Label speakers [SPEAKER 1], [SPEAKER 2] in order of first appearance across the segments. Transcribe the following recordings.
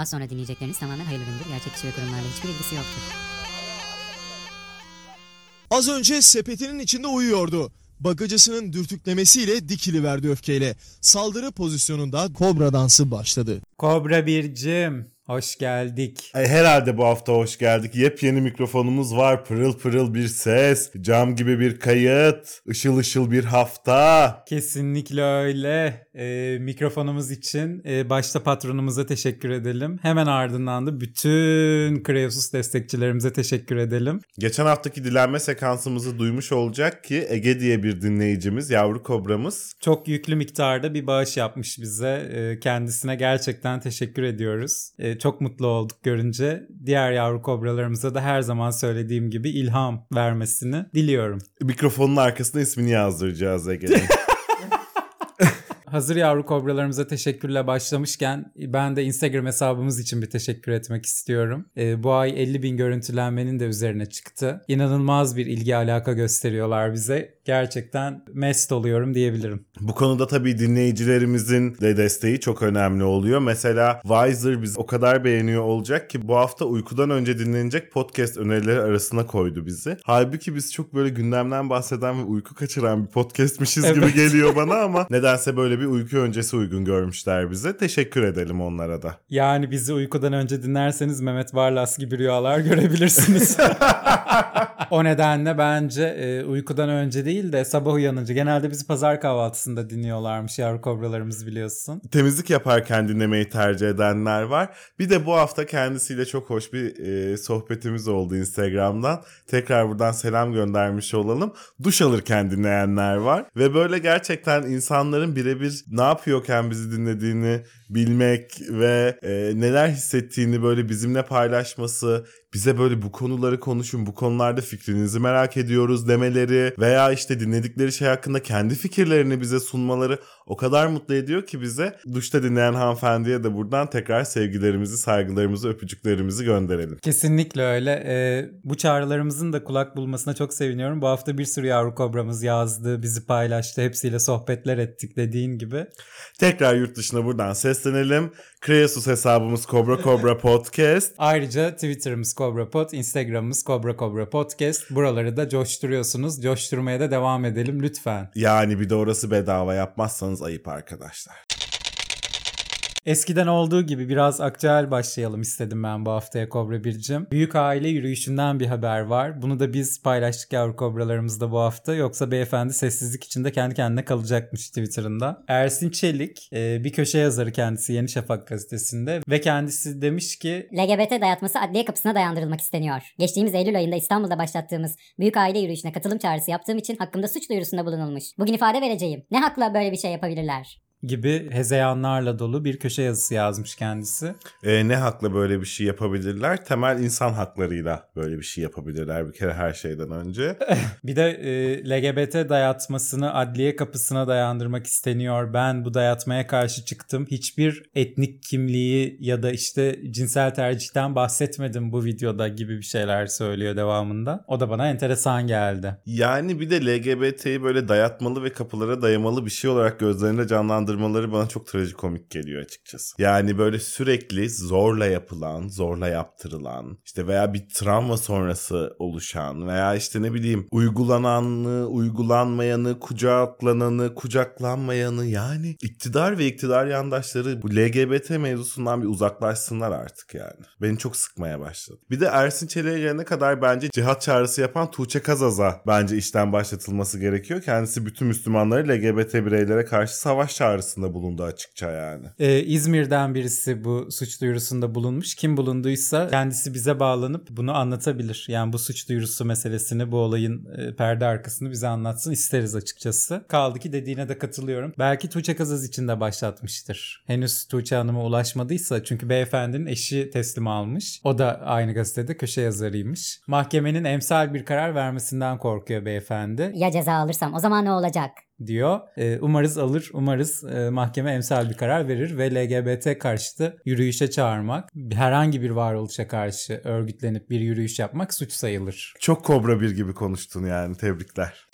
[SPEAKER 1] Az sonra dinleyecekleriniz tamamen hayırlıdır. Gerçek kişi ve kurumlarla hiçbir ilgisi yoktur.
[SPEAKER 2] Az önce sepetinin içinde uyuyordu. Bagacısının dürtüklemesiyle dikili verdi öfkeyle. Saldırı pozisyonunda kobra dansı başladı.
[SPEAKER 3] Kobra bircim, hoş geldik.
[SPEAKER 4] Ay, herhalde bu hafta hoş geldik. Yepyeni mikrofonumuz var. Pırıl pırıl bir ses. Cam gibi bir kayıt. Işıl ışıl bir hafta.
[SPEAKER 3] Kesinlikle öyle. Ee, mikrofonumuz için e, başta patronumuza teşekkür edelim. Hemen ardından da bütün Kreosus destekçilerimize teşekkür edelim.
[SPEAKER 4] Geçen haftaki dilenme sekansımızı duymuş olacak ki Ege diye bir dinleyicimiz, yavru kobramız.
[SPEAKER 3] Çok yüklü miktarda bir bağış yapmış bize. Ee, kendisine gerçekten teşekkür ediyoruz. Ee, çok mutlu olduk görünce. Diğer yavru kobralarımıza da her zaman söylediğim gibi ilham vermesini diliyorum.
[SPEAKER 4] Mikrofonun arkasına ismini yazdıracağız Ege'nin.
[SPEAKER 3] Hazır yavru kobralarımıza teşekkürle başlamışken ben de Instagram hesabımız için bir teşekkür etmek istiyorum. Ee, bu ay 50 bin görüntülenmenin de üzerine çıktı. İnanılmaz bir ilgi alaka gösteriyorlar bize. Gerçekten mest oluyorum diyebilirim.
[SPEAKER 4] Bu konuda tabii dinleyicilerimizin de desteği çok önemli oluyor. Mesela Wiser biz o kadar beğeniyor olacak ki bu hafta uykudan önce dinlenecek podcast önerileri arasına koydu bizi. Halbuki biz çok böyle gündemden bahseden ve uyku kaçıran bir podcastmişiz gibi
[SPEAKER 3] Evet.
[SPEAKER 4] geliyor bana ama nedense böyle bir uyku öncesi uygun görmüşler bize. Teşekkür edelim onlara da.
[SPEAKER 3] Yani bizi uykudan önce dinlerseniz Mehmet Varlas gibi rüyalar görebilirsiniz. o nedenle bence e, uykudan önce değil de sabah uyanınca genelde bizi pazar kahvaltısında dinliyorlarmış yavru kobralarımız biliyorsun.
[SPEAKER 4] Temizlik yaparken dinlemeyi tercih edenler var. Bir de bu hafta kendisiyle çok hoş bir e, sohbetimiz oldu Instagram'dan. Tekrar buradan selam göndermiş olalım. Duş alırken dinleyenler var. Ve böyle gerçekten insanların birebir ne yapıyorken bizi dinlediğini bilmek ve e, neler hissettiğini böyle bizimle paylaşması, bize böyle bu konuları konuşun, bu konularda fikrinizi merak ediyoruz demeleri veya işte dinledikleri şey hakkında kendi fikirlerini bize sunmaları o kadar mutlu ediyor ki bize. Duşta dinleyen hanımefendiye de buradan tekrar sevgilerimizi, saygılarımızı, öpücüklerimizi gönderelim.
[SPEAKER 3] Kesinlikle öyle. Ee, bu çağrılarımızın da kulak bulmasına çok seviniyorum. Bu hafta bir sürü yavru kobramız yazdı, bizi paylaştı. Hepsiyle sohbetler ettik dediğin gibi.
[SPEAKER 4] Tekrar yurt dışına buradan seslenelim. Kreasus hesabımız Kobra Kobra Podcast.
[SPEAKER 3] Ayrıca Twitter'ımız Kobra Pod, Instagram'ımız Kobra Kobra Podcast. Buraları da coşturuyorsunuz. Coşturmaya da devam edelim lütfen.
[SPEAKER 4] Yani bir de orası bedava yapmazsanız ayıp arkadaşlar.
[SPEAKER 3] Eskiden olduğu gibi biraz aktüel başlayalım istedim ben bu haftaya Kobra Bircim. Büyük aile yürüyüşünden bir haber var. Bunu da biz paylaştık yavru kobralarımızda bu hafta. Yoksa beyefendi sessizlik içinde kendi kendine kalacakmış Twitter'ında. Ersin Çelik e, bir köşe yazarı kendisi Yeni Şafak gazetesinde ve kendisi demiş ki
[SPEAKER 1] LGBT dayatması adliye kapısına dayandırılmak isteniyor. Geçtiğimiz Eylül ayında İstanbul'da başlattığımız büyük aile yürüyüşüne katılım çağrısı yaptığım için hakkımda suç duyurusunda bulunulmuş. Bugün ifade vereceğim. Ne hakla böyle bir şey yapabilirler?
[SPEAKER 3] Gibi hezeyanlarla dolu bir köşe yazısı yazmış kendisi.
[SPEAKER 4] E, ne hakla böyle bir şey yapabilirler? Temel insan haklarıyla böyle bir şey yapabilirler bir kere her şeyden önce.
[SPEAKER 3] Bir de e, LGBT dayatmasını adliye kapısına dayandırmak isteniyor. Ben bu dayatmaya karşı çıktım. Hiçbir etnik kimliği ya da işte cinsel tercihten bahsetmedim bu videoda gibi bir şeyler söylüyor devamında. O da bana enteresan geldi.
[SPEAKER 4] Yani bir de LGBT'yi böyle dayatmalı ve kapılara dayamalı bir şey olarak gözlerinde canlandırmaları bana çok trajikomik geliyor açıkçası. Yani böyle sürekli zorla yapılan, zorla yaptırılan, işte veya bir travma sonrası oluşan veya işte ne bileyim uygulananı, uygulanmayanı, kucaklananı, kucaklanmayanı yani iktidar ve iktidar yandaşları bu LGBT mevzusundan bir uzaklaşsınlar artık yani. Beni çok sıkmaya başladı. Bir de Ersin Çelik'e gelene kadar bence cihat çağrısı yapan Tuğçe Kazaz'a bence işten başlatılması gerekiyor. Kendisi bütün Müslümanları LGBT bireylere karşı savaş çağrısında bulundu açıkça yani.
[SPEAKER 3] Ee, İzmir'den birisi bu suç duyurusunda bulunmuş. Kim bulunduysa kendisi bize bağlanıp bunu anlatabilir. Yani bu suç duyurusu meselesini, bu olayın e, perde arkasını bize anlatsın isteriz açıkçası. Kaldı ki dediğine de katılıyorum. Belki Tuğçe Kazaz için de başlatmıştır. Henüz Tuğçe Hanım'a ulaşmadıysa çünkü beyefendinin eşi teslim almış. O da aynı gazetede köşe yazarıymış. Mahkemenin emsal bir karar vermesinden korkuyor beyefendi
[SPEAKER 1] Ya ceza alırsam o zaman ne olacak?
[SPEAKER 3] Diyor. Ee, umarız alır, umarız e, mahkeme emsal bir karar verir ve LGBT karşıtı yürüyüşe çağırmak, herhangi bir varoluşa karşı örgütlenip bir yürüyüş yapmak suç sayılır.
[SPEAKER 4] Çok kobra bir gibi konuştun yani tebrikler.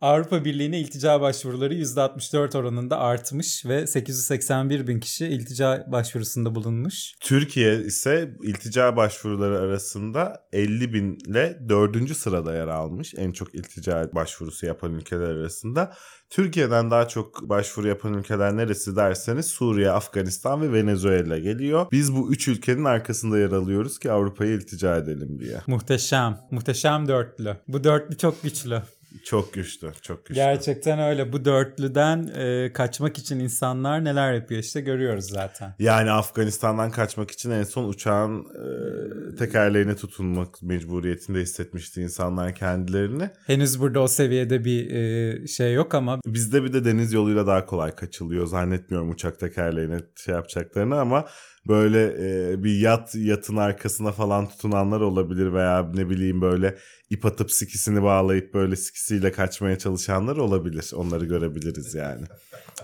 [SPEAKER 3] Avrupa Birliği'ne iltica başvuruları %64 oranında artmış ve 881 bin kişi iltica başvurusunda bulunmuş.
[SPEAKER 4] Türkiye ise iltica başvuruları arasında 50 binle 4. sırada yer almış. En çok iltica başvurusu yapan ülkeler arasında. Türkiye'den daha çok başvuru yapan ülkeler neresi derseniz Suriye, Afganistan ve Venezuela geliyor. Biz bu üç ülkenin arkasında yer alıyoruz ki Avrupa'ya iltica edelim diye.
[SPEAKER 3] Muhteşem. Muhteşem dörtlü. Bu dörtlü çok güçlü.
[SPEAKER 4] Çok güçlü, çok güçlü.
[SPEAKER 3] Gerçekten öyle. Bu dörtlüden e, kaçmak için insanlar neler yapıyor işte görüyoruz zaten.
[SPEAKER 4] Yani Afganistan'dan kaçmak için en son uçağın e, tekerleğine tutunmak mecburiyetinde hissetmişti insanlar kendilerini.
[SPEAKER 3] Henüz burada o seviyede bir e, şey yok ama
[SPEAKER 4] Bizde bir de deniz yoluyla daha kolay kaçılıyor. Zannetmiyorum uçak tekerleğine şey yapacaklarını ama böyle e, bir yat yatın arkasına falan tutunanlar olabilir veya ne bileyim böyle ip atıp sikisini bağlayıp böyle sikisiyle kaçmaya çalışanlar olabilir. Onları görebiliriz yani.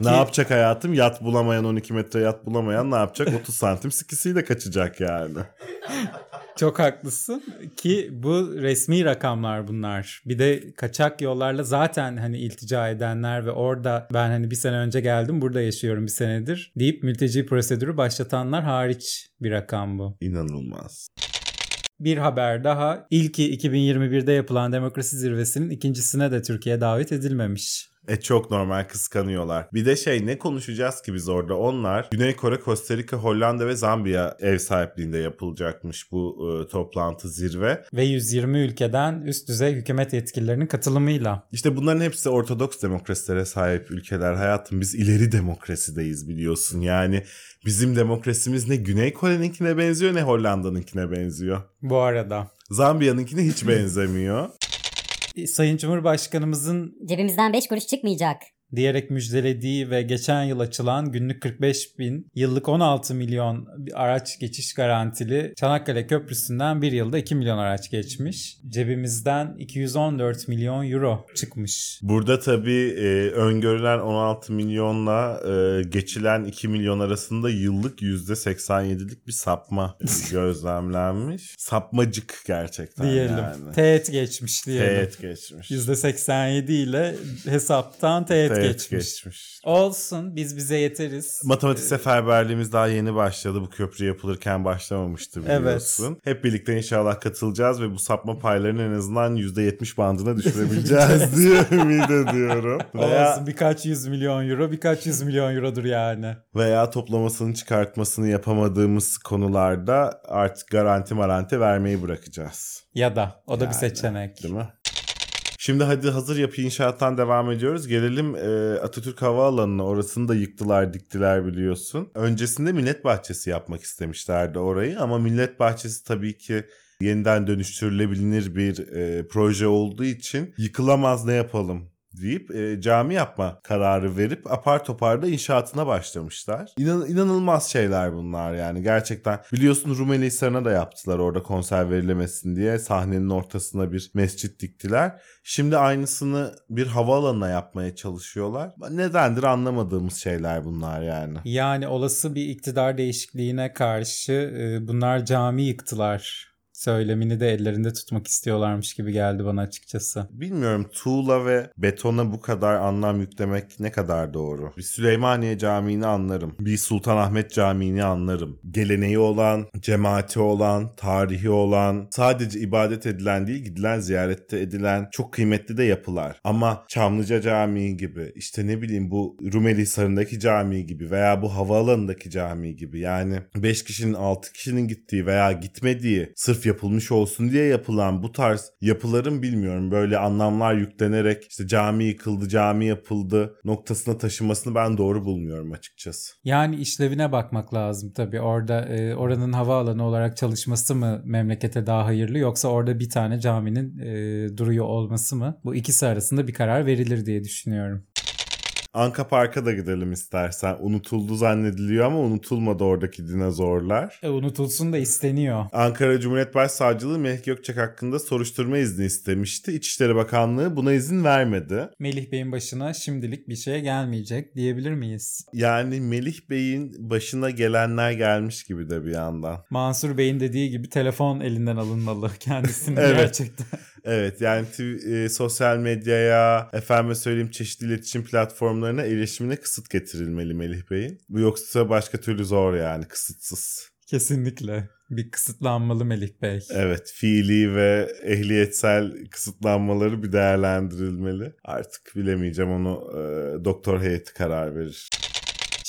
[SPEAKER 4] Ne
[SPEAKER 3] Ki-
[SPEAKER 4] yapacak hayatım? Yat bulamayan 12 metre yat bulamayan ne yapacak? 30 santim sikisiyle kaçacak yani.
[SPEAKER 3] Çok haklısın ki bu resmi rakamlar bunlar. Bir de kaçak yollarla zaten hani iltica edenler ve orada ben hani bir sene önce geldim burada yaşıyorum bir senedir deyip mülteci prosedürü başlatanlar hariç bir rakam bu.
[SPEAKER 4] İnanılmaz.
[SPEAKER 3] Bir haber daha. İlki 2021'de yapılan demokrasi zirvesinin ikincisine de Türkiye davet edilmemiş.
[SPEAKER 4] E çok normal kıskanıyorlar. Bir de şey ne konuşacağız ki biz orada? Onlar Güney Kore, Costa Rica, Hollanda ve Zambiya ev sahipliğinde yapılacakmış bu e, toplantı zirve.
[SPEAKER 3] Ve 120 ülkeden üst düzey hükümet yetkililerinin katılımıyla.
[SPEAKER 4] İşte bunların hepsi ortodoks demokrasilere sahip ülkeler. Hayatım biz ileri demokrasideyiz biliyorsun. Yani bizim demokrasimiz ne Güney Kore'ninkine benziyor ne Hollanda'nınkine benziyor.
[SPEAKER 3] Bu arada
[SPEAKER 4] Zambiya'nınkine hiç benzemiyor.
[SPEAKER 3] Sayın Cumhurbaşkanımızın
[SPEAKER 1] Cebimizden 5 kuruş çıkmayacak.
[SPEAKER 3] Diyerek müjdelediği ve geçen yıl açılan günlük 45 bin, yıllık 16 milyon araç geçiş garantili Çanakkale Köprüsü'nden bir yılda 2 milyon araç geçmiş. Cebimizden 214 milyon euro çıkmış.
[SPEAKER 4] Burada tabii e, öngörülen 16 milyonla e, geçilen 2 milyon arasında yıllık %87'lik bir sapma gözlemlenmiş. Sapmacık gerçekten
[SPEAKER 3] Diyelim.
[SPEAKER 4] yani.
[SPEAKER 3] Teğet geçmiş diyelim.
[SPEAKER 4] Teğet geçmiş.
[SPEAKER 3] %87 ile hesaptan teğet,
[SPEAKER 4] Teğet
[SPEAKER 3] geçmiş.
[SPEAKER 4] geçmiş.
[SPEAKER 3] Olsun biz bize yeteriz.
[SPEAKER 4] Matematik seferberliğimiz daha yeni başladı. Bu köprü yapılırken başlamamıştı biliyorsun. Hep birlikte inşallah katılacağız ve bu sapma paylarını en azından %70 bandına düşürebileceğiz diye ümit ediyorum. Veya,
[SPEAKER 3] Olsun birkaç yüz milyon euro birkaç yüz milyon eurodur yani.
[SPEAKER 4] veya toplamasını çıkartmasını yapamadığımız konularda artık garanti maranti vermeyi bırakacağız.
[SPEAKER 3] Ya da o da bir
[SPEAKER 4] Yani,
[SPEAKER 3] seçenek.
[SPEAKER 4] Değil mi? Şimdi hadi hazır yapı inşaattan devam ediyoruz. Gelelim e, Atatürk Havaalanı'na. Orasını da yıktılar diktiler biliyorsun. Öncesinde millet bahçesi yapmak istemişlerdi orayı ama millet bahçesi tabii ki yeniden dönüştürülebilir bir e, proje olduğu için yıkılamaz ne yapalım deyip e, cami yapma kararı verip apar topar da inşaatına başlamışlar. İnan, inanılmaz şeyler bunlar yani gerçekten. Biliyorsun Rumeli Hisarı'na da yaptılar orada konser verilemesin diye sahnenin ortasına bir mescit diktiler. Şimdi aynısını bir havaalanına yapmaya çalışıyorlar. Nedendir anlamadığımız şeyler bunlar yani.
[SPEAKER 3] Yani olası bir iktidar değişikliğine karşı e, bunlar cami yıktılar söylemini de ellerinde tutmak istiyorlarmış gibi geldi bana açıkçası.
[SPEAKER 4] Bilmiyorum tuğla ve betona bu kadar anlam yüklemek ne kadar doğru. Bir Süleymaniye Camii'ni anlarım. Bir Sultanahmet Camii'ni anlarım. Geleneği olan, cemaati olan, tarihi olan, sadece ibadet edilen değil gidilen ziyarette edilen çok kıymetli de yapılar. Ama Çamlıca Camii gibi işte ne bileyim bu Rumeli Hisarı'ndaki cami gibi veya bu havaalanındaki cami gibi yani 5 kişinin 6 kişinin gittiği veya gitmediği sırf yapılmış olsun diye yapılan bu tarz yapıların bilmiyorum böyle anlamlar yüklenerek işte cami yıkıldı, cami yapıldı noktasına taşımasını ben doğru bulmuyorum açıkçası.
[SPEAKER 3] Yani işlevine bakmak lazım tabii. Orada e, oranın havaalanı olarak çalışması mı memlekete daha hayırlı yoksa orada bir tane caminin e, duruyor olması mı? Bu ikisi arasında bir karar verilir diye düşünüyorum.
[SPEAKER 4] Anka Park'a da gidelim istersen. Unutuldu zannediliyor ama unutulmadı oradaki dinozorlar.
[SPEAKER 3] E, unutulsun da isteniyor.
[SPEAKER 4] Ankara Cumhuriyet Başsavcılığı Melih Gökçek hakkında soruşturma izni istemişti. İçişleri Bakanlığı buna izin vermedi.
[SPEAKER 3] Melih Bey'in başına şimdilik bir şey gelmeyecek diyebilir miyiz?
[SPEAKER 4] Yani Melih Bey'in başına gelenler gelmiş gibi de bir yandan.
[SPEAKER 3] Mansur Bey'in dediği gibi telefon elinden alınmalı kendisinin
[SPEAKER 4] Evet.
[SPEAKER 3] gerçekten.
[SPEAKER 4] Evet yani tw- e, sosyal medyaya, efendime söyleyeyim çeşitli iletişim platformlarına erişimine kısıt getirilmeli Melih Bey'in. Bu yoksa başka türlü zor yani kısıtsız.
[SPEAKER 3] Kesinlikle. Bir kısıtlanmalı Melih Bey.
[SPEAKER 4] Evet fiili ve ehliyetsel kısıtlanmaları bir değerlendirilmeli. Artık bilemeyeceğim onu e, doktor heyeti karar verir.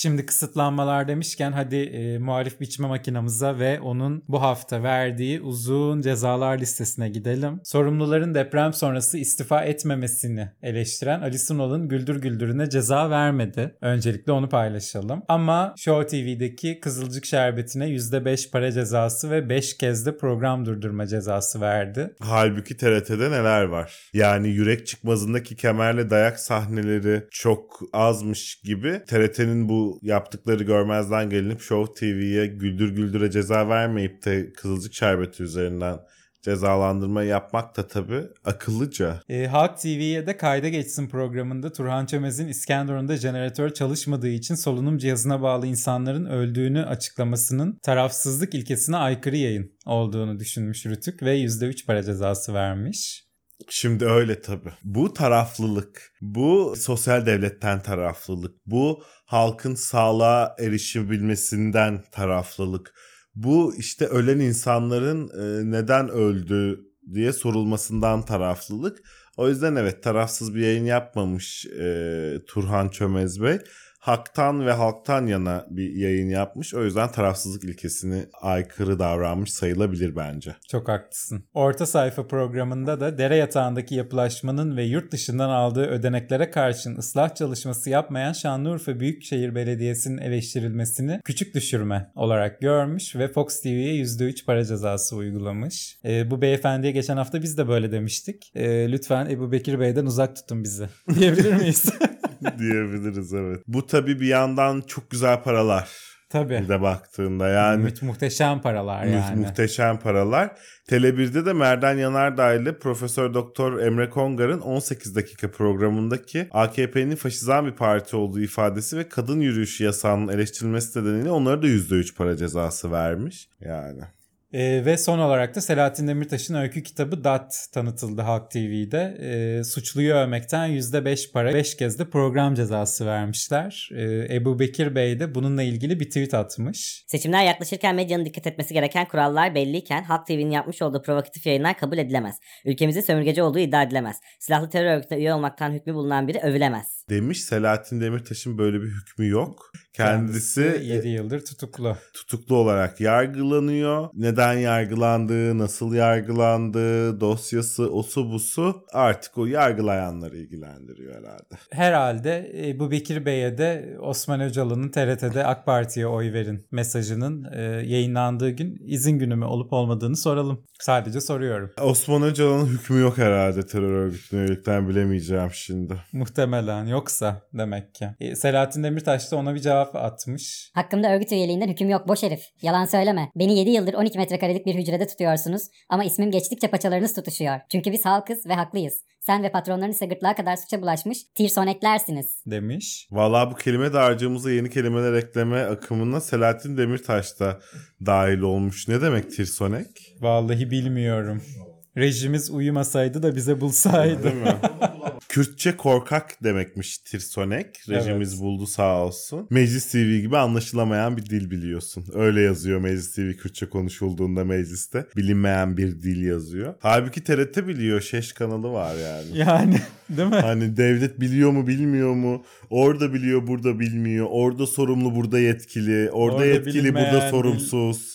[SPEAKER 3] Şimdi kısıtlanmalar demişken hadi e, muhalif biçme makinamıza ve onun bu hafta verdiği uzun cezalar listesine gidelim. Sorumluların deprem sonrası istifa etmemesini eleştiren Ali Sunal'ın Güldür Güldür'üne ceza vermedi. Öncelikle onu paylaşalım. Ama Show TV'deki Kızılcık Şerbeti'ne %5 para cezası ve 5 kez de program durdurma cezası verdi.
[SPEAKER 4] Halbuki TRT'de neler var? Yani yürek çıkmazındaki kemerle dayak sahneleri çok azmış gibi TRT'nin bu yaptıkları görmezden gelinip Show TV'ye güldür güldüre ceza vermeyip de Kızılcık Şerbeti üzerinden cezalandırma yapmak da tabii akıllıca.
[SPEAKER 3] E, Halk TV'ye de kayda geçsin programında Turhan Çömez'in İskenderun'da jeneratör çalışmadığı için solunum cihazına bağlı insanların öldüğünü açıklamasının tarafsızlık ilkesine aykırı yayın olduğunu düşünmüş Rütük ve %3 para cezası vermiş.
[SPEAKER 4] Şimdi öyle tabii. Bu taraflılık, bu sosyal devletten taraflılık, bu halkın sağlığa erişebilmesinden taraflılık, bu işte ölen insanların e, neden öldü diye sorulmasından taraflılık. O yüzden evet tarafsız bir yayın yapmamış e, Turhan Çömez Bey. Haktan ve halktan yana bir yayın yapmış. O yüzden tarafsızlık ilkesine aykırı davranmış sayılabilir bence.
[SPEAKER 3] Çok haklısın. Orta sayfa programında da dere yatağındaki yapılaşmanın ve yurt dışından aldığı ödeneklere karşın ıslah çalışması yapmayan Şanlıurfa Büyükşehir Belediyesi'nin eleştirilmesini küçük düşürme olarak görmüş ve Fox TV'ye %3 para cezası uygulamış. E, bu beyefendiye geçen hafta biz de böyle demiştik. E, lütfen Ebu Bekir Bey'den uzak tutun bizi diyebilir miyiz?
[SPEAKER 4] diyebiliriz evet. Bu tabii bir yandan çok güzel paralar.
[SPEAKER 3] Tabii.
[SPEAKER 4] Bir de baktığında yani.
[SPEAKER 3] Mu- muhteşem paralar yani.
[SPEAKER 4] Muhteşem paralar. Tele1'de de Merdan Yanardağ ile Profesör Doktor Emre Kongar'ın 18 dakika programındaki AKP'nin faşizan bir parti olduğu ifadesi ve kadın yürüyüşü yasağının eleştirilmesi nedeniyle onlara da %3 para cezası vermiş. Yani.
[SPEAKER 3] Ee, ve son olarak da Selahattin Demirtaş'ın öykü kitabı Dat tanıtıldı Halk TV'de. Ee, suçluyu övmekten %5 para 5 kez de program cezası vermişler. Ee, Ebu Bekir Bey de bununla ilgili bir tweet atmış.
[SPEAKER 5] Seçimler yaklaşırken medyanın dikkat etmesi gereken kurallar belliyken Halk TV'nin yapmış olduğu provokatif yayınlar kabul edilemez. Ülkemizin sömürgeci olduğu iddia edilemez. Silahlı terör örgütüne üye olmaktan hükmü bulunan biri övülemez.
[SPEAKER 4] Demiş Selahattin Demirtaş'ın böyle bir hükmü yok. Kendisi,
[SPEAKER 3] 7 yıldır tutuklu.
[SPEAKER 4] tutuklu olarak yargılanıyor. Neden yargılandığı, nasıl yargılandığı, dosyası, osu busu artık o yargılayanları ilgilendiriyor herhalde.
[SPEAKER 3] Herhalde Ebu Bekir Bey'e de Osman Öcalan'ın TRT'de AK Parti'ye oy verin mesajının e, yayınlandığı gün izin günü mü olup olmadığını soralım. Sadece soruyorum.
[SPEAKER 4] Osman Öcalan'ın hükmü yok herhalde terör örgütüne üyelikten bilemeyeceğim şimdi.
[SPEAKER 3] Muhtemelen yoksa demek ki. E, Selahattin Demirtaş da ona bir cevap atmış.
[SPEAKER 1] Hakkımda örgüt üyeliğinden hüküm yok boş herif. Yalan söyleme. Beni 7 yıldır 12 metrekarelik bir hücrede tutuyorsunuz ama ismim geçtikçe paçalarınız tutuşuyor. Çünkü biz halkız ve haklıyız. Sen ve patronların ise gırtlağa kadar suça bulaşmış tirsoneklersiniz.
[SPEAKER 3] demiş.
[SPEAKER 4] Valla bu kelime dağarcığımıza yeni kelimeler ekleme akımına Selahattin Demirtaş da dahil olmuş. Ne demek tirsonek?
[SPEAKER 3] Vallahi bilmiyorum. Rejimiz uyumasaydı da bize bulsaydı.
[SPEAKER 4] Değil mi? Kürtçe korkak demekmiş tirsonek. Rejimiz
[SPEAKER 3] Evet.
[SPEAKER 4] buldu sağ olsun. Meclis TV gibi anlaşılamayan bir dil biliyorsun. Öyle yazıyor Meclis TV Kürtçe konuşulduğunda mecliste. Bilinmeyen bir dil yazıyor. Halbuki TRT biliyor. Şeş kanalı var yani.
[SPEAKER 3] yani değil mi?
[SPEAKER 4] Hani devlet biliyor mu bilmiyor mu? Orada biliyor burada bilmiyor. Orada sorumlu burada yetkili. Orada,
[SPEAKER 3] Orada
[SPEAKER 4] yetkili burada sorumsuz.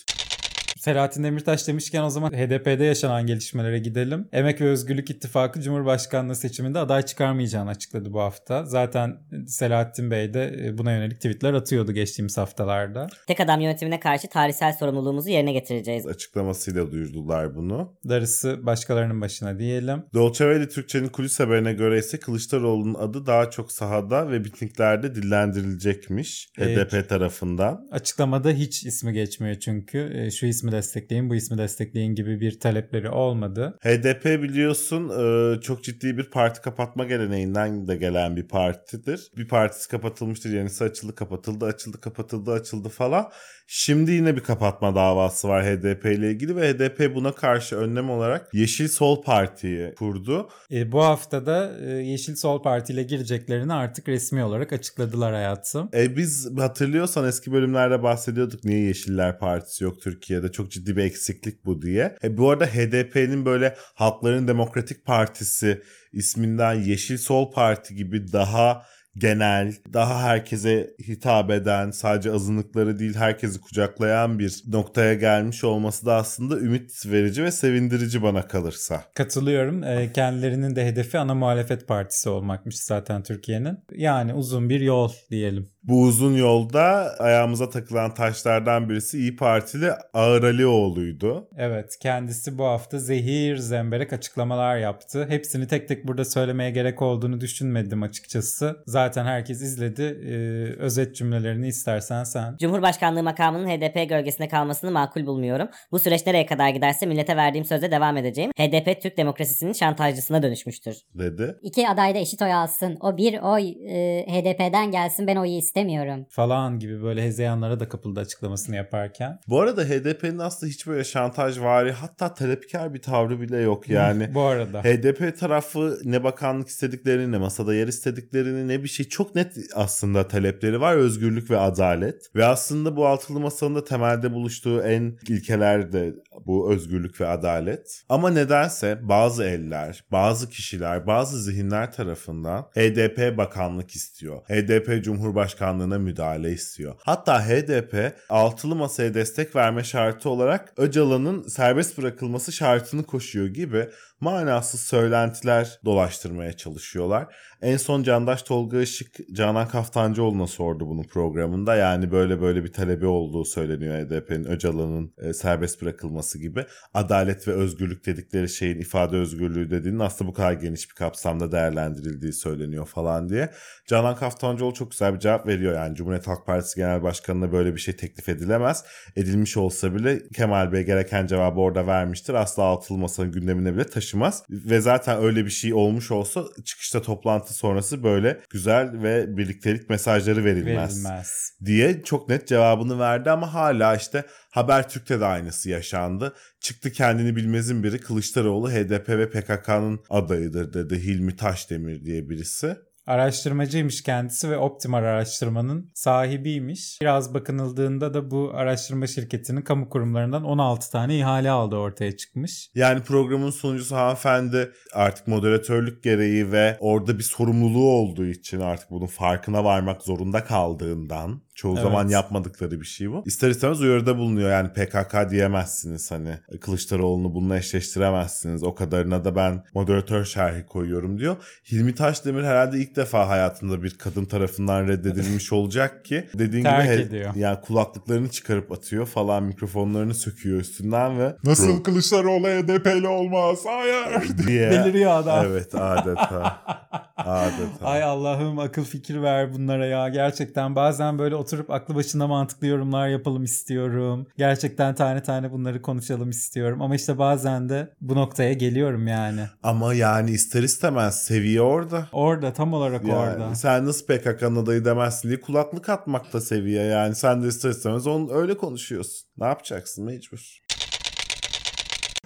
[SPEAKER 3] Selahattin Demirtaş demişken o zaman HDP'de yaşanan gelişmelere gidelim. Emek ve Özgürlük İttifakı Cumhurbaşkanlığı seçiminde aday çıkarmayacağını açıkladı bu hafta. Zaten Selahattin Bey de e, buna yönelik tweetler atıyordu geçtiğimiz haftalarda.
[SPEAKER 5] Tek adam yönetimine karşı tarihsel sorumluluğumuzu yerine getireceğiz.
[SPEAKER 4] Açıklamasıyla duyurdular bunu.
[SPEAKER 3] Darısı başkalarının başına diyelim.
[SPEAKER 4] Dolce Valley Türkçe'nin kulis haberine göre ise Kılıçdaroğlu'nun adı daha çok sahada ve mitinglerde dillendirilecekmiş
[SPEAKER 3] Evet.
[SPEAKER 4] HDP tarafından.
[SPEAKER 3] Açıklamada hiç ismi geçmiyor çünkü. E, Şu ismi ismi destekleyin, bu ismi destekleyin gibi bir talepleri olmadı.
[SPEAKER 4] HDP biliyorsun e, çok ciddi bir parti kapatma geleneğinden de gelen bir partidir. Bir partisi kapatılmıştır, yenisi açıldı, kapatıldı, açıldı, kapatıldı, açıldı falan. Şimdi yine bir kapatma davası var HDP ile ilgili ve HDP buna karşı önlem olarak Yeşil Sol Parti'yi kurdu.
[SPEAKER 3] E, bu haftada e, Yeşil Sol Parti ile gireceklerini artık resmi olarak açıkladılar hayatım.
[SPEAKER 4] E biz hatırlıyorsan eski bölümlerde bahsediyorduk niye Yeşiller Partisi yok Türkiye'de çok ciddi bir eksiklik bu diye. E bu arada HDP'nin böyle Halkların Demokratik Partisi isminden Yeşil Sol Parti gibi daha genel, daha herkese hitap eden, sadece azınlıkları değil herkesi kucaklayan bir noktaya gelmiş olması da aslında ümit verici ve sevindirici bana kalırsa.
[SPEAKER 3] Katılıyorum. E, kendilerinin de hedefi ana muhalefet partisi olmakmış zaten Türkiye'nin. Yani uzun bir yol diyelim.
[SPEAKER 4] Bu uzun yolda ayağımıza takılan taşlardan birisi İyi Partili Ağır Alioğlu'ydu.
[SPEAKER 3] Evet kendisi bu hafta zehir zemberek açıklamalar yaptı. Hepsini tek tek burada söylemeye gerek olduğunu düşünmedim açıkçası. Zaten herkes izledi. Ee, özet cümlelerini istersen sen.
[SPEAKER 5] Cumhurbaşkanlığı makamının HDP gölgesinde kalmasını makul bulmuyorum. Bu süreç nereye kadar giderse millete verdiğim sözde devam edeceğim. HDP Türk demokrasisinin şantajcısına dönüşmüştür.
[SPEAKER 4] Dedi.
[SPEAKER 1] İki aday da eşit oy alsın. O bir oy e, HDP'den gelsin ben oyu istemiyorum.
[SPEAKER 3] Falan gibi böyle hezeyanlara da kapıldı açıklamasını yaparken.
[SPEAKER 4] Bu arada HDP'nin aslında hiç böyle şantajvari hatta talepkar bir tavrı bile yok yani.
[SPEAKER 3] bu arada.
[SPEAKER 4] HDP tarafı ne bakanlık istediklerini ne masada yer istediklerini ne bir şey çok net aslında talepleri var özgürlük ve adalet. Ve aslında bu altılı masanın da temelde buluştuğu en ilkeler de bu özgürlük ve adalet. Ama nedense bazı eller, bazı kişiler, bazı zihinler tarafından HDP bakanlık istiyor. HDP Cumhurbaşkanlığına müdahale istiyor. Hatta HDP altılı masaya destek verme şartı olarak Öcalan'ın serbest bırakılması şartını koşuyor gibi manasız söylentiler dolaştırmaya çalışıyorlar. En son Candaş Tolga Işık Canan Kaftancıoğlu'na sordu bunu programında. Yani böyle böyle bir talebi olduğu söyleniyor HDP'nin Öcalan'ın e, serbest bırakılması gibi. Adalet ve özgürlük dedikleri şeyin ifade özgürlüğü dediğinin aslında bu kadar geniş bir kapsamda değerlendirildiği söyleniyor falan diye. Canan Kaftancıoğlu çok güzel bir cevap veriyor. Yani Cumhuriyet Halk Partisi Genel Başkanı'na böyle bir şey teklif edilemez. Edilmiş olsa bile Kemal Bey gereken cevabı orada vermiştir. Asla altılı masanın gündemine bile taşımaz. Ve zaten öyle bir şey olmuş olsa çıkışta toplantı sonrası böyle güzel ve birliktelik mesajları verilmez,
[SPEAKER 3] Verilmez.
[SPEAKER 4] diye çok net cevabını verdi ama hala işte Habertürk'te de aynısı yaşandı. Çıktı kendini bilmezin biri Kılıçdaroğlu HDP ve PKK'nın adayıdır dedi Hilmi Taşdemir diye birisi.
[SPEAKER 3] Araştırmacıymış kendisi ve Optimar araştırmanın sahibiymiş. Biraz bakınıldığında da bu araştırma şirketinin kamu kurumlarından 16 tane ihale aldı ortaya çıkmış.
[SPEAKER 4] Yani programın sunucusu hanımefendi artık moderatörlük gereği ve orada bir sorumluluğu olduğu için artık bunun farkına varmak zorunda kaldığından çoğu
[SPEAKER 3] Evet.
[SPEAKER 4] zaman yapmadıkları bir şey bu. İster istemez uyarıda bulunuyor yani PKK diyemezsiniz hani Kılıçdaroğlu'nu bununla eşleştiremezsiniz. O kadarına da ben moderatör şerhi koyuyorum diyor. Hilmi Taşdemir herhalde ilk defa hayatında bir kadın tarafından reddedilmiş olacak ki dediğin
[SPEAKER 3] Terk
[SPEAKER 4] gibi he-
[SPEAKER 3] ediyor.
[SPEAKER 4] yani kulaklıklarını çıkarıp atıyor falan mikrofonlarını söküyor üstünden ve nasıl Kılıçdaroğlu HDP'li olmaz hayır diye.
[SPEAKER 3] Deliriyor adam.
[SPEAKER 4] Evet adeta. adeta.
[SPEAKER 3] Ay Allah'ım akıl fikir ver bunlara ya. Gerçekten bazen böyle oturup aklı başında mantıklı yorumlar yapalım istiyorum. Gerçekten tane tane bunları konuşalım istiyorum. Ama işte bazen de bu noktaya geliyorum yani.
[SPEAKER 4] Ama yani ister istemez seviye orada.
[SPEAKER 3] Orada tam olarak
[SPEAKER 4] Yani
[SPEAKER 3] orada.
[SPEAKER 4] sen nasıl PKK'nın adayı demezsin diye kulaklık atmakta seviye yani. Sen de ister istemez onu öyle konuşuyorsun. Ne yapacaksın mecbur.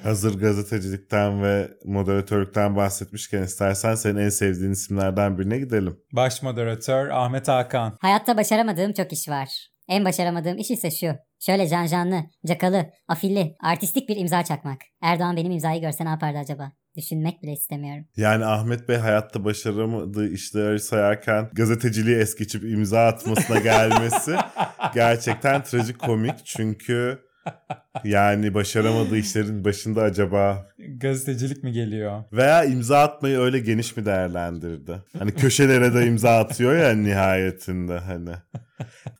[SPEAKER 4] Hazır gazetecilikten ve moderatörlükten bahsetmişken istersen senin en sevdiğin isimlerden birine gidelim.
[SPEAKER 3] Baş moderatör Ahmet Hakan.
[SPEAKER 1] Hayatta başaramadığım çok iş var. En başaramadığım iş ise şu. Şöyle canjanlı, cakalı, afilli, artistik bir imza çakmak. Erdoğan benim imzayı görse ne yapardı acaba? Düşünmek bile istemiyorum.
[SPEAKER 4] Yani Ahmet Bey hayatta başaramadığı işleri sayarken gazeteciliği es geçip imza atmasına gelmesi gerçekten trajikomik. Çünkü yani başaramadığı işlerin başında acaba
[SPEAKER 3] Gazetecilik mi geliyor?
[SPEAKER 4] veya imza atmayı öyle geniş mi değerlendirdi? Hani köşelere de imza atıyor ya nihayetinde hani.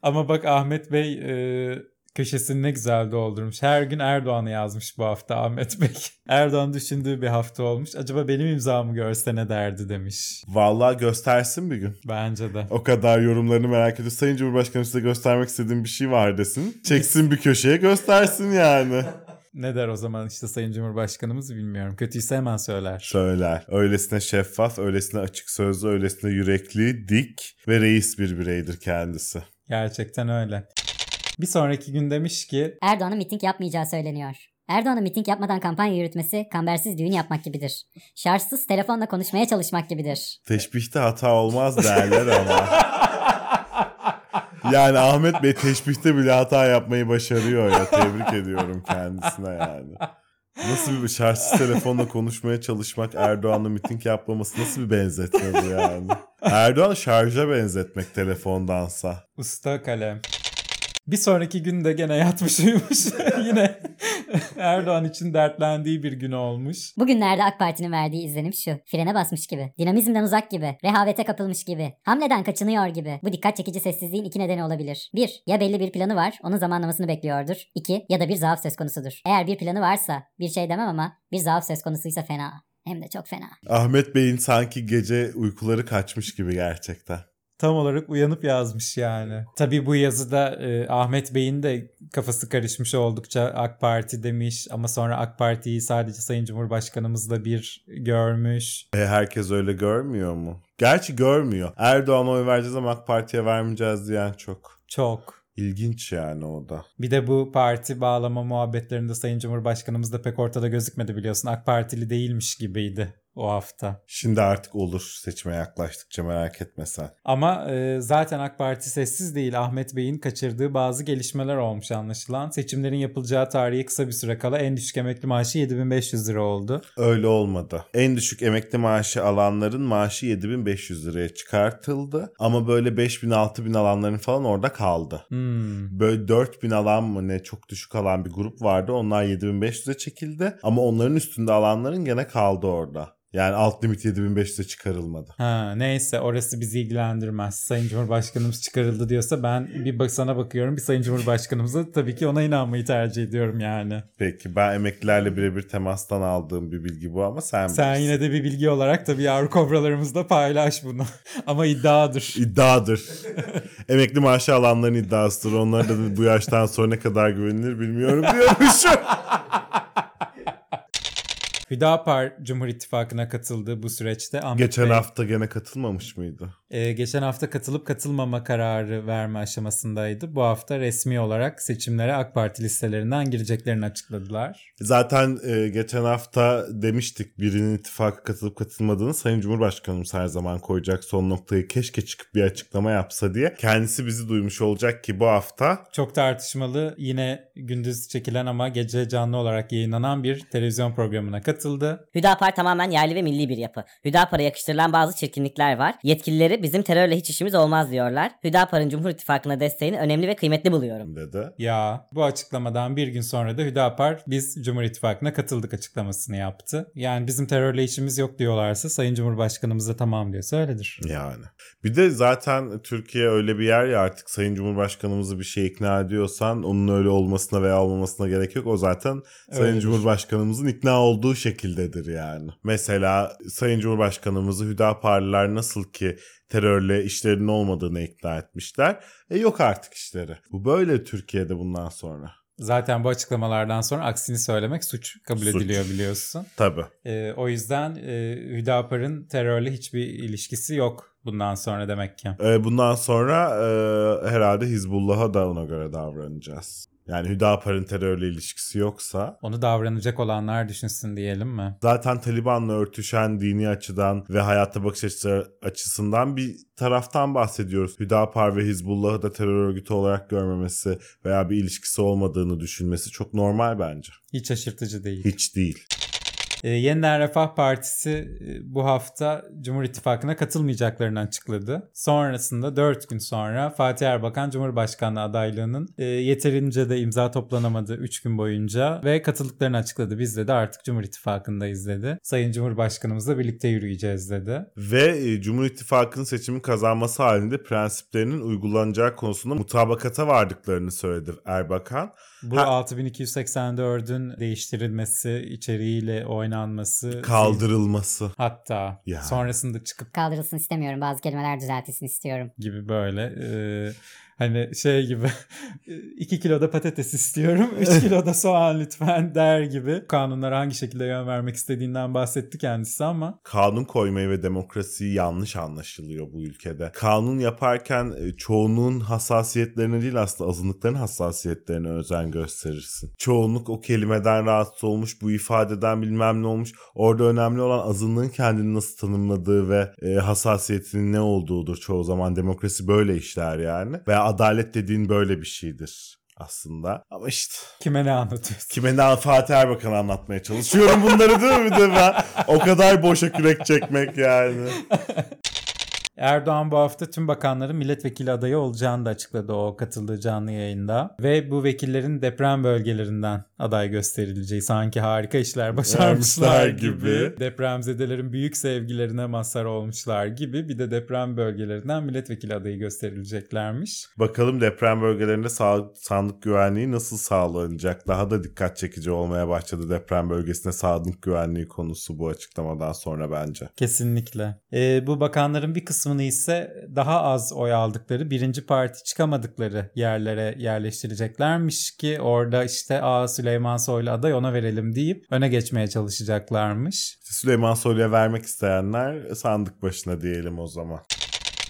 [SPEAKER 3] Ama bak Ahmet Bey e, Köşesini ne güzel doldurmuş. Her gün Erdoğan'ı yazmış bu hafta Ahmet Bey. Erdoğan düşündüğü bir hafta olmuş. Acaba benim imzamı görse ne derdi demiş.
[SPEAKER 4] Vallahi göstersin bir gün.
[SPEAKER 3] Bence de.
[SPEAKER 4] O kadar yorumlarını merak ediyor. Sayın Cumhurbaşkanım size göstermek istediğim bir şey var desin. Çeksin bir köşeye göstersin yani.
[SPEAKER 3] Ne der o zaman işte Sayın Cumhurbaşkanımız bilmiyorum. Kötüyse hemen söyler.
[SPEAKER 4] Söyler. Öylesine şeffaf, öylesine açık sözlü, öylesine yürekli, dik ve reis bir bireydir kendisi.
[SPEAKER 3] Gerçekten öyle. Bir sonraki gün demiş ki
[SPEAKER 1] Erdoğan'ın miting yapmayacağı söyleniyor. Erdoğan'ın miting yapmadan kampanya yürütmesi kambersiz düğün yapmak gibidir. Şarjsız telefonla konuşmaya çalışmak gibidir.
[SPEAKER 4] Teşbihte hata olmaz derler ama. Yani Ahmet Bey teşbihte bile hata yapmayı başarıyor ya. Tebrik ediyorum kendisine yani. Nasıl bir şarjsız telefonla konuşmaya çalışmak Erdoğan'la miting yapmaması nasıl bir benzetme bu yani? Erdoğan şarja benzetmek telefondansa.
[SPEAKER 3] usta kalem. Bir sonraki gün de gene yatmış uyumuş. Yine Erdoğan için dertlendiği bir gün olmuş.
[SPEAKER 1] Bugünlerde AK Parti'nin verdiği izlenim şu. Frene basmış gibi. Dinamizmden uzak gibi. Rehavete kapılmış gibi. Hamleden kaçınıyor gibi. Bu dikkat çekici sessizliğin iki nedeni olabilir. Bir, ya belli bir planı var, onun zamanlamasını bekliyordur. İki, ya da bir zaaf söz konusudur. Eğer bir planı varsa, bir şey demem ama bir zaaf söz konusuysa fena. Hem de çok fena.
[SPEAKER 4] Ahmet Bey'in sanki gece uykuları kaçmış gibi gerçekten.
[SPEAKER 3] Tam olarak uyanıp yazmış yani. Tabii bu yazıda e, Ahmet Bey'in de kafası karışmış oldukça AK Parti demiş ama sonra AK Parti'yi sadece Sayın Cumhurbaşkanımızla bir görmüş.
[SPEAKER 4] E, herkes öyle görmüyor mu? Gerçi görmüyor. Erdoğan'a oy vereceğiz ama AK Parti'ye vermeyeceğiz diyen çok.
[SPEAKER 3] Çok.
[SPEAKER 4] İlginç yani o da.
[SPEAKER 3] Bir de bu parti bağlama muhabbetlerinde Sayın Cumhurbaşkanımız da pek ortada gözükmedi biliyorsun. AK Partili değilmiş gibiydi o hafta.
[SPEAKER 4] Şimdi artık olur seçime yaklaştıkça merak etme sen.
[SPEAKER 3] Ama e, zaten AK Parti sessiz değil. Ahmet Bey'in kaçırdığı bazı gelişmeler olmuş anlaşılan. Seçimlerin yapılacağı tarihe kısa bir süre kala en düşük emekli maaşı 7500 lira oldu.
[SPEAKER 4] Öyle olmadı. En düşük emekli maaşı alanların maaşı 7500 liraya çıkartıldı. Ama böyle 5000 6000 alanların falan orada kaldı.
[SPEAKER 3] Hmm.
[SPEAKER 4] Böyle 4000 alan mı ne çok düşük alan bir grup vardı. Onlar 7500'e çekildi. Ama onların üstünde alanların gene kaldı orada. Yani alt limit 7500'e çıkarılmadı.
[SPEAKER 3] Ha, neyse orası bizi ilgilendirmez. Sayın Cumhurbaşkanımız çıkarıldı diyorsa ben bir bak sana bakıyorum. Bir Sayın Cumhurbaşkanımıza tabii ki ona inanmayı tercih ediyorum yani.
[SPEAKER 4] Peki ben emeklilerle birebir temastan aldığım bir bilgi bu ama sen
[SPEAKER 3] Sen
[SPEAKER 4] bilirsin.
[SPEAKER 3] yine de bir bilgi olarak tabii yavru kobralarımızla paylaş bunu. Ama iddiadır.
[SPEAKER 4] İddiadır. Emekli maaşı alanların iddiasıdır. Onlara da bu yaştan sonra ne kadar güvenilir bilmiyorum diyormuşum.
[SPEAKER 3] Hüdapar Cumhur İttifakı'na katıldı bu süreçte. Ahmet
[SPEAKER 4] Geçen
[SPEAKER 3] Bey,
[SPEAKER 4] hafta gene katılmamış mıydı?
[SPEAKER 3] E, geçen hafta katılıp katılmama kararı verme aşamasındaydı. Bu hafta resmi olarak seçimlere AK Parti listelerinden gireceklerini açıkladılar.
[SPEAKER 4] Zaten e, geçen hafta demiştik birinin ittifaka katılıp katılmadığını Sayın Cumhurbaşkanımız her zaman koyacak son noktayı keşke çıkıp bir açıklama yapsa diye. Kendisi bizi duymuş olacak ki bu hafta
[SPEAKER 3] Çok tartışmalı yine gündüz çekilen ama gece canlı olarak yayınlanan bir televizyon programına katıldı.
[SPEAKER 5] Hüdapar tamamen yerli ve milli bir yapı. Hüdapar'a yakıştırılan bazı çirkinlikler var. Yetkilileri bizim terörle hiç işimiz olmaz diyorlar. Hüdapar'ın Cumhur İttifakı'na desteğini önemli ve kıymetli buluyorum.
[SPEAKER 4] dedi.
[SPEAKER 3] Ya bu açıklamadan bir gün sonra da Hüdapar biz Cumhur İttifakı'na katıldık açıklamasını yaptı. Yani bizim terörle işimiz yok diyorlarsa Sayın Cumhurbaşkanımız da tamam diyorsa öyledir.
[SPEAKER 4] Yani. Bir de zaten Türkiye öyle bir yer ya artık Sayın Cumhurbaşkanımızı bir şey ikna ediyorsan onun öyle olmasına veya olmamasına gerek yok. O zaten Sayın
[SPEAKER 3] Öyledir.
[SPEAKER 4] Cumhurbaşkanımızın ikna olduğu şekildedir yani. Mesela Sayın Cumhurbaşkanımızı Hüdaparlılar nasıl ki terörle işlerinin olmadığını ikna etmişler. E yok artık işleri. Bu böyle Türkiye'de bundan sonra.
[SPEAKER 3] Zaten bu açıklamalardan sonra aksini söylemek suç kabul
[SPEAKER 4] Suç.
[SPEAKER 3] ediliyor biliyorsun.
[SPEAKER 4] Tabii.
[SPEAKER 3] Ee, o yüzden e, Hüdapar'ın terörle hiçbir ilişkisi yok bundan sonra demek ki.
[SPEAKER 4] E, bundan sonra e, herhalde Hizbullah'a da ona göre davranacağız. Yani Hüdapar'ın terörle ilişkisi yoksa
[SPEAKER 3] Onu davranacak olanlar düşünsün diyelim mi?
[SPEAKER 4] zaten Taliban'la örtüşen dini açıdan ve hayatta bakış açısı açısından bir taraftan bahsediyoruz. Hüdapar ve Hizbullah'ı da terör örgütü olarak görmemesi veya bir ilişkisi olmadığını düşünmesi çok normal bence.
[SPEAKER 3] Hiç şaşırtıcı değil.
[SPEAKER 4] Hiç değil.
[SPEAKER 3] E, Yeniden Refah Partisi e, bu hafta Cumhur İttifakı'na katılmayacaklarını açıkladı. Sonrasında 4 gün sonra Fatih Erbakan Cumhurbaşkanlığı adaylığının e, yeterince de imza toplanamadı 3 gün boyunca ve katıldıklarını açıkladı. Biz de artık Cumhur İttifakı'ndayız dedi. Sayın Cumhurbaşkanımızla birlikte yürüyeceğiz dedi.
[SPEAKER 4] Ve e, Cumhur İttifakı'nın seçimi kazanması halinde prensiplerinin uygulanacağı konusunda mutabakata vardıklarını söyledi Erbakan.
[SPEAKER 3] Bu
[SPEAKER 4] Ha-
[SPEAKER 3] 6284'ün değiştirilmesi, içeriğiyle oynanması,
[SPEAKER 4] Kaldırılması.
[SPEAKER 3] hatta
[SPEAKER 4] Yani.
[SPEAKER 3] sonrasında çıkıp
[SPEAKER 1] Kaldırılsın istemiyorum. Bazı kelimeler düzeltilsin istiyorum.
[SPEAKER 3] gibi böyle e, hani şey gibi 2 kilo da patates istiyorum 3 kilo da soğan lütfen der gibi kanunlara hangi şekilde yön vermek istediğinden bahsetti kendisi ama
[SPEAKER 4] kanun koymayı ve demokrasiyi yanlış anlaşılıyor bu ülkede. Kanun yaparken e, çoğunluğun hassasiyetlerine değil aslında azınlıkların hassasiyetlerine özen gösterirsin. Çoğunluk o kelimeden rahatsız olmuş, bu ifadeden bilmem ne olmuş. Orada önemli olan azınlığın kendini nasıl tanımladığı ve e, hassasiyetinin ne olduğudur çoğu zaman. Demokrasi böyle işler yani. Ve adalet dediğin böyle bir şeydir aslında. Ama işte
[SPEAKER 3] kime ne anlatıyorsun?
[SPEAKER 4] Kime ne Fatih Erbakan'a anlatmaya çalışıyorum bunları değil mi de ben? O kadar boşa kürek çekmek yani.
[SPEAKER 3] Erdoğan bu hafta tüm bakanların milletvekili adayı olacağını da açıkladı o katıldığı canlı yayında. Ve bu vekillerin deprem bölgelerinden aday gösterileceği sanki harika işler başarmışlar gibi. Depremzedelerin büyük sevgilerine mazhar olmuşlar gibi bir de deprem bölgelerinden milletvekili adayı gösterileceklermiş.
[SPEAKER 4] Bakalım deprem bölgelerinde sağ, sandık güvenliği nasıl sağlanacak? Daha da dikkat çekici olmaya başladı deprem bölgesinde sandık güvenliği konusu bu açıklamadan sonra bence.
[SPEAKER 3] Kesinlikle. Ee, bu bakanların bir kısmını ise daha az oy aldıkları, birinci parti çıkamadıkları yerlere yerleştireceklermiş ki orada işte Aa Süleyman Soylu aday ona verelim deyip öne geçmeye çalışacaklarmış.
[SPEAKER 4] Süleyman Soylu'ya vermek isteyenler sandık başına diyelim o zaman.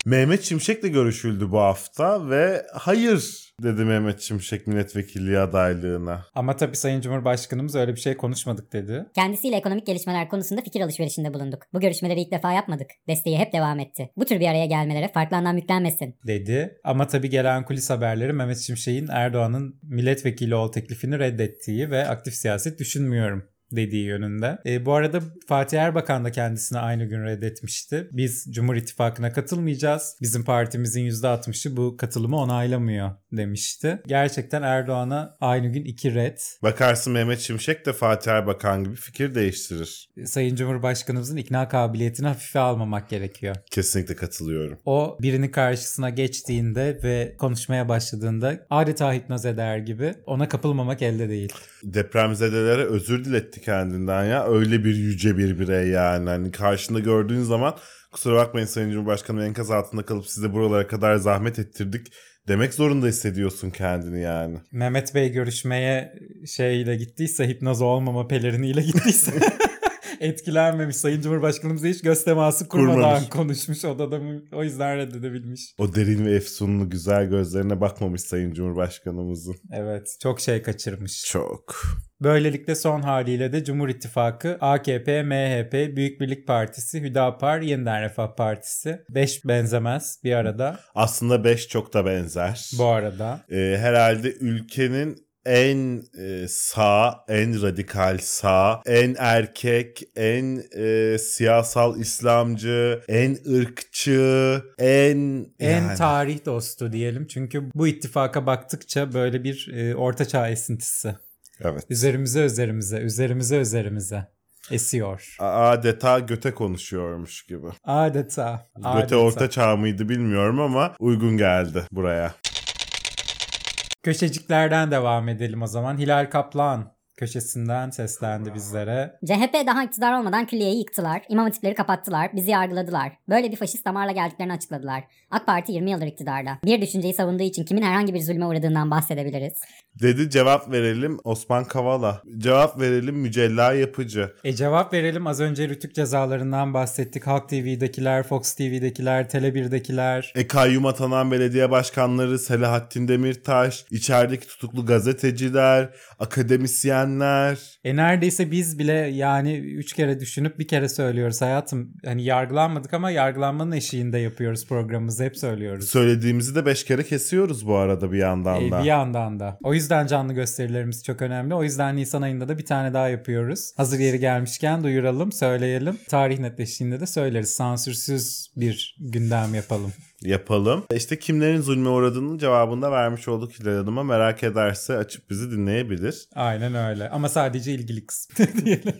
[SPEAKER 4] Mehmet Şimşek'le görüşüldü bu hafta ve hayır dedi Mehmet Şimşek milletvekilliği adaylığına.
[SPEAKER 3] Ama tabii Sayın Cumhurbaşkanımız öyle bir şey konuşmadık dedi.
[SPEAKER 1] Kendisiyle ekonomik gelişmeler konusunda fikir alışverişinde bulunduk. Bu görüşmeleri ilk defa yapmadık. Desteği hep devam etti. Bu tür bir araya gelmelere farklı anlam yüklenmesin.
[SPEAKER 3] dedi. Ama tabii gelen kulis haberleri Mehmet Şimşek'in Erdoğan'ın milletvekili ol teklifini reddettiği ve aktif siyaset düşünmüyorum dediği yönünde. E, bu arada Fatih Erbakan da kendisini aynı gün reddetmişti. Biz Cumhur İttifakı'na katılmayacağız. Bizim partimizin %60'ı bu katılımı onaylamıyor demişti. Gerçekten Erdoğan'a aynı gün iki red.
[SPEAKER 4] Bakarsın Mehmet Şimşek de Fatih Erbakan gibi fikir değiştirir.
[SPEAKER 3] Sayın Cumhurbaşkanımızın ikna kabiliyetini hafife almamak gerekiyor.
[SPEAKER 4] Kesinlikle katılıyorum.
[SPEAKER 3] O birinin karşısına geçtiğinde ve konuşmaya başladığında adeta hipnoz eder gibi ona kapılmamak elde değil.
[SPEAKER 4] Depremzedelere özür diletti kendinden ya. Öyle bir yüce bir birey yani. Hani karşında gördüğün zaman kusura bakmayın Sayın Cumhurbaşkanım enkaz altında kalıp size buralara kadar zahmet ettirdik demek zorunda hissediyorsun kendini yani.
[SPEAKER 3] Mehmet Bey görüşmeye şeyle gittiyse hipnoz olmama peleriniyle gittiyse etkilenmemiş. Sayın Cumhurbaşkanımız hiç göz teması kurmadan
[SPEAKER 4] Kurmamış.
[SPEAKER 3] konuşmuş odada? O yüzden reddedebilmiş.
[SPEAKER 4] O derin ve efsunlu güzel gözlerine bakmamış Sayın Cumhurbaşkanımızın.
[SPEAKER 3] Evet çok şey kaçırmış.
[SPEAKER 4] Çok.
[SPEAKER 3] Böylelikle son haliyle de Cumhur İttifakı, AKP, MHP, Büyük Birlik Partisi, Hüdapar, Yeniden Refah Partisi. Beş benzemez bir arada.
[SPEAKER 4] Aslında 5 çok da benzer.
[SPEAKER 3] Bu arada.
[SPEAKER 4] Ee, herhalde ülkenin en e, sağ, en radikal sağ, en erkek, en e, siyasal İslamcı, en ırkçı, en
[SPEAKER 3] En
[SPEAKER 4] yani-
[SPEAKER 3] tarih dostu diyelim. Çünkü bu ittifaka baktıkça böyle bir e, ortaçağ esintisi.
[SPEAKER 4] Evet.
[SPEAKER 3] Üzerimize üzerimize, üzerimize üzerimize esiyor.
[SPEAKER 4] Adeta göte konuşuyormuş gibi.
[SPEAKER 3] Adeta.
[SPEAKER 4] Göte
[SPEAKER 3] adeta.
[SPEAKER 4] orta çağ mıydı bilmiyorum ama uygun geldi buraya.
[SPEAKER 3] Köşeciklerden devam edelim o zaman. Hilal Kaplan köşesinden seslendi bizlere.
[SPEAKER 1] CHP daha iktidar olmadan külliyeyi yıktılar, imam hatipleri kapattılar, bizi yargıladılar. Böyle bir faşist damarla geldiklerini açıkladılar. AK Parti 20 yıldır iktidarda. Bir düşünceyi savunduğu için kimin herhangi bir zulme uğradığından bahsedebiliriz.
[SPEAKER 4] Dedi cevap verelim Osman Kavala. Cevap verelim Mücella Yapıcı.
[SPEAKER 3] E cevap verelim az önce rütük cezalarından bahsettik. Halk TV'dekiler, Fox TV'dekiler, Tele1'dekiler.
[SPEAKER 4] E kayyum atanan belediye başkanları Selahattin Demirtaş, içerideki tutuklu gazeteciler, akademisyenler, diyenler.
[SPEAKER 3] E neredeyse biz bile yani üç kere düşünüp bir kere söylüyoruz hayatım. Hani yargılanmadık ama yargılanmanın eşiğinde yapıyoruz programımızı hep söylüyoruz.
[SPEAKER 4] Söylediğimizi de beş kere kesiyoruz bu arada bir yandan
[SPEAKER 3] E,
[SPEAKER 4] da.
[SPEAKER 3] bir yandan da. O yüzden canlı gösterilerimiz çok önemli. O yüzden Nisan ayında da bir tane daha yapıyoruz. Hazır yeri gelmişken duyuralım, söyleyelim. Tarih netleştiğinde de söyleriz. Sansürsüz bir gündem yapalım.
[SPEAKER 4] Yapalım. İşte kimlerin zulme uğradığının cevabını da vermiş olduk Hilal Hanım'a. Merak ederse açıp bizi dinleyebilir.
[SPEAKER 3] Aynen öyle. Ama sadece ilgili kısmı diyelim.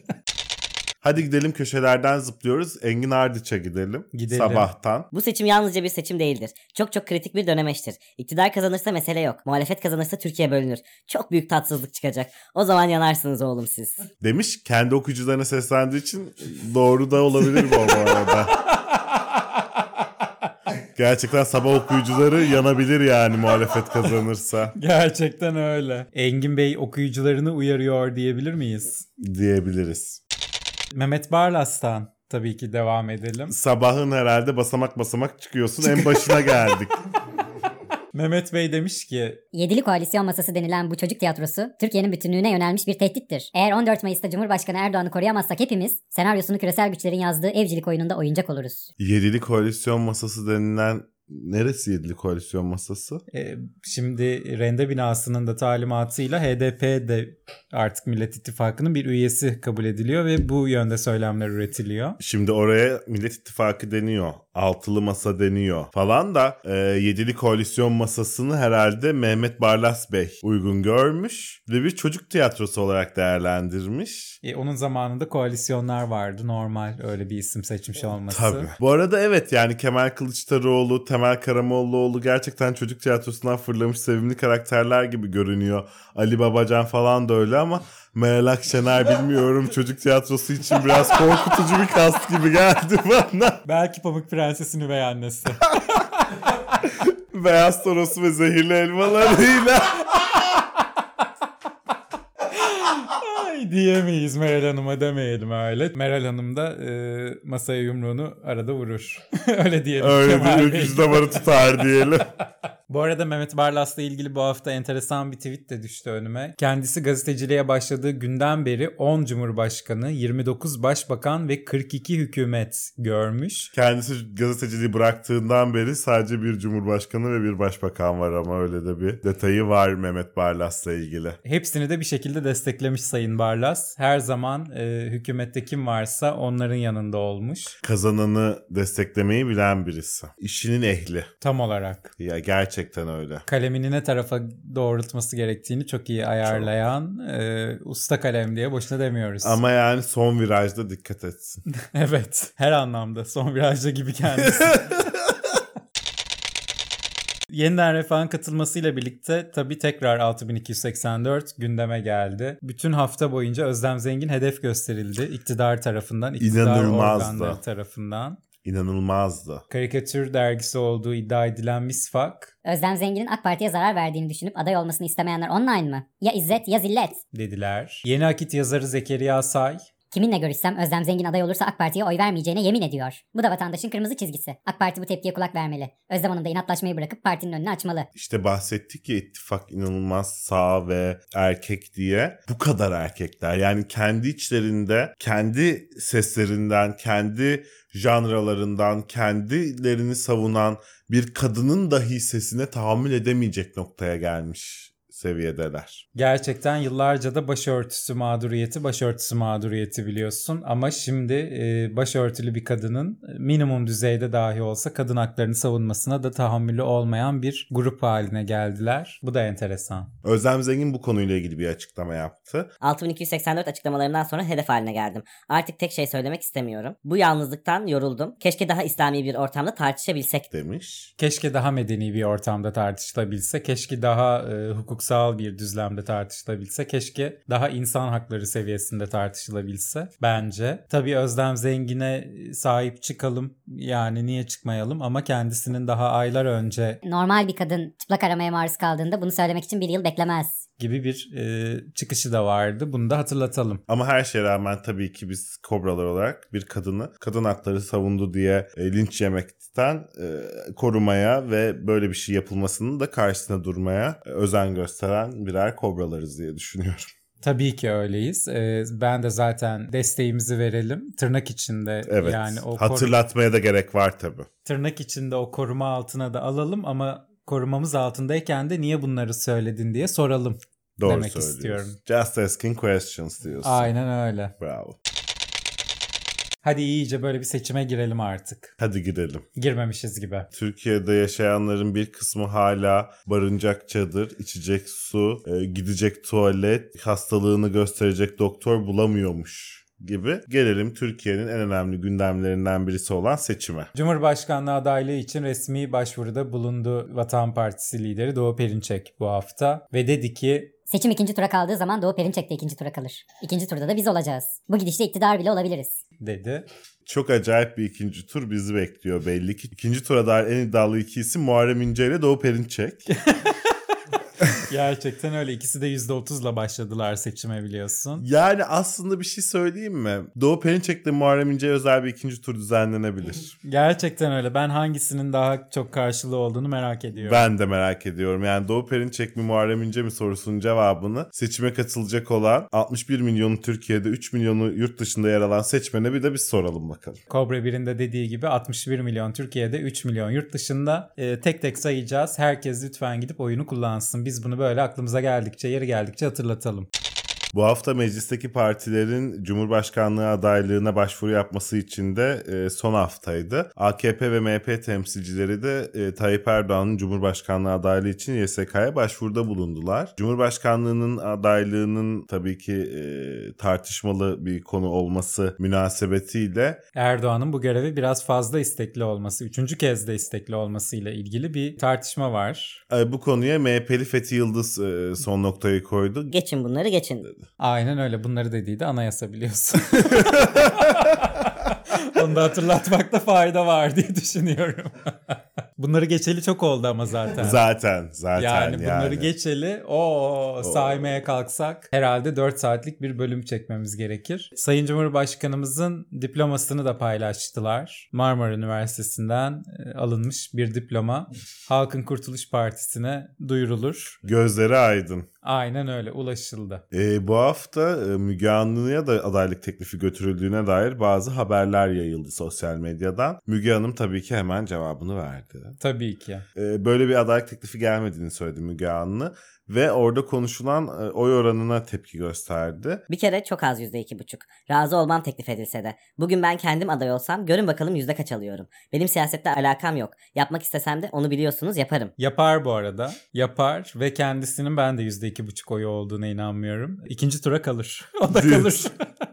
[SPEAKER 4] Hadi gidelim köşelerden zıplıyoruz. Engin Ardıç'a gidelim.
[SPEAKER 3] Gidelim.
[SPEAKER 4] Sabahtan.
[SPEAKER 5] Bu seçim yalnızca bir seçim değildir. Çok çok kritik bir dönemeçtir. İktidar kazanırsa mesele yok. Muhalefet kazanırsa Türkiye bölünür. Çok büyük tatsızlık çıkacak. O zaman yanarsınız oğlum siz.
[SPEAKER 4] Demiş kendi okuyucularına seslendiği için doğru da olabilir bu arada. Gerçekten sabah okuyucuları yanabilir yani muhalefet kazanırsa
[SPEAKER 3] Gerçekten öyle. Engin Bey okuyucularını uyarıyor diyebilir miyiz?
[SPEAKER 4] diyebiliriz.
[SPEAKER 3] Mehmet Barlas'tan tabii ki devam edelim.
[SPEAKER 4] Sabahın herhalde basamak basamak çıkıyorsun en başına geldik.
[SPEAKER 3] Mehmet Bey demiş ki
[SPEAKER 1] Yedili koalisyon masası denilen bu çocuk tiyatrosu Türkiye'nin bütünlüğüne yönelmiş bir tehdittir. Eğer 14 Mayıs'ta Cumhurbaşkanı Erdoğan'ı koruyamazsak hepimiz senaryosunu küresel güçlerin yazdığı evcilik oyununda oyuncak oluruz.
[SPEAKER 4] Yedili koalisyon masası denilen neresi yedili koalisyon masası?
[SPEAKER 3] e, şimdi rende binasının da talimatıyla HDP de artık Millet İttifakı'nın bir üyesi kabul ediliyor ve bu yönde söylemler üretiliyor.
[SPEAKER 4] Şimdi oraya Millet İttifakı deniyor. Altılı masa deniyor falan da e, yedili koalisyon masasını herhalde Mehmet Barlas Bey uygun görmüş ve bir çocuk tiyatrosu olarak değerlendirmiş.
[SPEAKER 3] E, onun zamanında koalisyonlar vardı. Normal öyle bir isim seçmiş olması.
[SPEAKER 4] Tabii. Bu arada evet yani Kemal Kılıçdaroğlu, Temel Karamollaoğlu gerçekten çocuk tiyatrosundan fırlamış sevimli karakterler gibi görünüyor. Ali Babacan falan da öyle ama Meral Akşener bilmiyorum çocuk tiyatrosu için biraz korkutucu bir kast gibi geldi bana.
[SPEAKER 3] Belki Pamuk Prenses'in üvey annesi.
[SPEAKER 4] Beyaz Toros ve zehirli elmalarıyla.
[SPEAKER 3] Ay diyemeyiz Meral Hanım'a demeyelim öyle. Meral Hanım da e, masaya yumruğunu arada vurur. öyle diyelim.
[SPEAKER 4] Öyle bir öküz damarı tutar diyelim.
[SPEAKER 3] Bu arada Mehmet Barlas'la ilgili bu hafta enteresan bir tweet de düştü önüme. Kendisi gazeteciliğe başladığı günden beri 10 Cumhurbaşkanı, 29 Başbakan ve 42 hükümet görmüş.
[SPEAKER 4] Kendisi gazeteciliği bıraktığından beri sadece bir cumhurbaşkanı ve bir başbakan var ama öyle de bir detayı var Mehmet Barlas'la ilgili.
[SPEAKER 3] Hepsini de bir şekilde desteklemiş Sayın Barlas. Her zaman e, hükümette kim varsa onların yanında olmuş.
[SPEAKER 4] Kazananı desteklemeyi bilen birisi. İşinin ehli.
[SPEAKER 3] Tam olarak.
[SPEAKER 4] Ya gerçekten öyle.
[SPEAKER 3] Kalemini ne tarafa doğrultması gerektiğini çok iyi ayarlayan e, usta kalem diye boşuna demiyoruz.
[SPEAKER 4] Ama yani son virajda dikkat etsin.
[SPEAKER 3] Evet. Her anlamda. Son virajda gibi kendisi. Yeniden Refah'ın katılmasıyla birlikte tabii tekrar 6284 gündeme geldi. Bütün hafta boyunca Özlem Zengin hedef gösterildi. iktidar tarafından, iktidar
[SPEAKER 4] İnanılmazdı.
[SPEAKER 3] organları tarafından.
[SPEAKER 4] İnanılmazdı.
[SPEAKER 3] Karikatür dergisi olduğu iddia edilen Misfak
[SPEAKER 1] Özlem Zengin'in AK Parti'ye zarar verdiğini düşünüp aday olmasını istemeyenler online mı? Ya izzet ya zillet.
[SPEAKER 3] dediler. Yeni Akit yazarı Zekeriya Say
[SPEAKER 1] Kiminle görüşsem Özlem Zengin aday olursa AK Parti'ye oy vermeyeceğine yemin ediyor. Bu da vatandaşın kırmızı çizgisi. AK Parti bu tepkiye kulak vermeli. Özlem Hanım da inatlaşmayı bırakıp partinin önünü açmalı.
[SPEAKER 4] İşte bahsettik ya ittifak inanılmaz sağ ve erkek diye. Bu kadar erkekler yani kendi içlerinde, kendi seslerinden, kendi janralarından, kendilerini savunan bir kadının dahi sesine tahammül edemeyecek noktaya gelmiş seviyedeler.
[SPEAKER 3] Gerçekten yıllarca da başörtüsü mağduriyeti, başörtüsü mağduriyeti biliyorsun. Ama şimdi e, başörtülü bir kadının minimum düzeyde dahi olsa kadın haklarını savunmasına da tahammülü olmayan bir grup haline geldiler. Bu da enteresan.
[SPEAKER 4] Özlem Zengin bu konuyla ilgili bir açıklama yaptı.
[SPEAKER 5] 6284 açıklamalarından sonra hedef haline geldim. Artık tek şey söylemek istemiyorum. Bu yalnızlıktan yoruldum. Keşke daha İslami bir ortamda tartışabilsek.
[SPEAKER 4] demiş.
[SPEAKER 3] Keşke daha medeni bir ortamda tartışılabilse, keşke daha e, hukuksal bir düzlemde tartışılabilse, keşke daha insan hakları seviyesinde tartışılabilse bence. Tabii Özlem Zengin'e sahip çıkalım yani niye çıkmayalım ama kendisinin daha aylar önce
[SPEAKER 1] Normal bir kadın çıplak aramaya maruz kaldığında bunu söylemek için bir yıl beklemez.
[SPEAKER 3] Gibi bir e, çıkışı da vardı. Bunu da hatırlatalım.
[SPEAKER 4] Ama her şeye rağmen tabii ki biz kobralar olarak bir kadını kadın hakları savundu diye e, linç yemekten e, korumaya ve böyle bir şey yapılmasının da karşısına durmaya e, özen gösteren birer kobralarız diye düşünüyorum.
[SPEAKER 3] Tabii ki öyleyiz. Ee, ben de zaten desteğimizi verelim. Tırnak içinde
[SPEAKER 4] Evet.
[SPEAKER 3] yani o koru-
[SPEAKER 4] Hatırlatmaya da gerek var tabii.
[SPEAKER 3] tırnak içinde o koruma altına da alalım ama korumamız altındayken de niye bunları söyledin diye soralım.
[SPEAKER 4] Doğru
[SPEAKER 3] Demek istiyorum.
[SPEAKER 4] Just asking questions diyorsun.
[SPEAKER 3] Aynen öyle.
[SPEAKER 4] Bravo.
[SPEAKER 3] Hadi iyice böyle bir seçime girelim artık.
[SPEAKER 4] Hadi gidelim.
[SPEAKER 3] Girmemişiz gibi.
[SPEAKER 4] Türkiye'de yaşayanların bir kısmı hala barınacak çadır, içecek su, e, gidecek tuvalet, hastalığını gösterecek doktor bulamıyormuş gibi. Gelelim Türkiye'nin en önemli gündemlerinden birisi olan seçime.
[SPEAKER 3] Cumhurbaşkanlığı adaylığı için resmi başvuruda bulundu Vatan Partisi lideri Doğu Perinçek bu hafta ve dedi ki
[SPEAKER 1] Seçim ikinci tura kaldığı zaman Doğu Perinçek de ikinci tura kalır. İkinci turda da biz olacağız. Bu gidişle iktidar bile olabiliriz.
[SPEAKER 3] dedi.
[SPEAKER 4] Çok acayip bir ikinci tur bizi bekliyor belli ki. İkinci tura dair en iddialı iki isim Muharrem İnce ile Doğu Perinçek.
[SPEAKER 3] Gerçekten öyle. İkisi de %30'la başladılar seçime biliyorsun.
[SPEAKER 4] Yani aslında bir şey söyleyeyim mi? Doğu Perinçek'le Muharrem İnce'ye özel bir ikinci tur düzenlenebilir.
[SPEAKER 3] Gerçekten öyle. Ben hangisinin daha çok karşılığı olduğunu merak ediyorum.
[SPEAKER 4] Ben de merak ediyorum. Yani Doğu Perinçek mi Muharrem İnce mi sorusunun cevabını seçime katılacak olan 61 milyonu Türkiye'de 3 milyonu yurt dışında yer alan seçmene bir de biz soralım bakalım.
[SPEAKER 3] Kobra 1'in de dediği gibi 61 milyon Türkiye'de 3 milyon yurt dışında Ee, tek tek sayacağız. Herkes lütfen gidip oyunu kullansın. Biz bunu böyle aklımıza geldikçe yeri geldikçe hatırlatalım.
[SPEAKER 4] Bu hafta meclisteki partilerin Cumhurbaşkanlığı adaylığına başvuru yapması için de e, son haftaydı. AKP ve MHP temsilcileri de e, Tayyip Erdoğan'ın Cumhurbaşkanlığı adaylığı için YSK'ya başvuruda bulundular. Cumhurbaşkanlığının adaylığının tabii ki e, tartışmalı bir konu olması münasebetiyle
[SPEAKER 3] Erdoğan'ın bu görevi biraz fazla istekli olması, üçüncü kez de istekli olmasıyla ilgili bir tartışma var.
[SPEAKER 4] e, bu konuya MHP'li Fethi Yıldız e, son noktayı koydu.
[SPEAKER 5] Geçin bunları geçin.
[SPEAKER 3] Aynen öyle. Bunları dediği de anayasa biliyorsun. Onu da hatırlatmakta fayda var diye düşünüyorum. Bunları geçeli çok oldu ama zaten.
[SPEAKER 4] Zaten zaten
[SPEAKER 3] yani
[SPEAKER 4] yani.
[SPEAKER 3] bunları geçeli o saymaya kalksak herhalde 4 saatlik bir bölüm çekmemiz gerekir. Sayın Cumhurbaşkanımızın diplomasını da paylaştılar. Marmara Üniversitesi'nden e, alınmış bir diploma Halkın Kurtuluş Partisi'ne duyurulur.
[SPEAKER 4] Gözleri aydın.
[SPEAKER 3] Aynen öyle ulaşıldı.
[SPEAKER 4] E, bu hafta e, Müge Anlı'ya da adaylık teklifi götürüldüğüne dair bazı haberler yayıldı sosyal medyadan. Müge Hanım tabii ki hemen cevabını verdi.
[SPEAKER 3] Tabii ki.
[SPEAKER 4] E, böyle bir adaylık teklifi gelmediğini söyledi Müge Anlı ve orada konuşulan e, oy oranına tepki gösterdi.
[SPEAKER 5] Bir kere çok az yüzde iki buçuk. Razı olmam teklif edilse de. Bugün ben kendim aday olsam görün bakalım yüzde kaç alıyorum. Benim siyasette alakam yok. Yapmak istesem de onu biliyorsunuz yaparım.
[SPEAKER 3] Yapar bu arada. Yapar ve kendisinin ben de %2,5 oyu olduğuna inanmıyorum. İkinci tura kalır. O da kalır.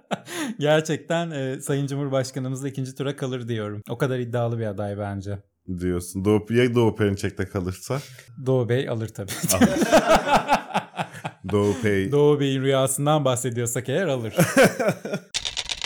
[SPEAKER 3] Gerçekten e, Sayın Cumhurbaşkanımız da ikinci tura kalır diyorum. O kadar iddialı bir aday bence.
[SPEAKER 4] Diyorsun. Doğu, ya Doğu Perinçek'te kalırsa?
[SPEAKER 3] Doğu Bey alır tabii.
[SPEAKER 4] Doğu Pey.
[SPEAKER 3] Doğu Bey'in rüyasından bahsediyorsak eğer alır.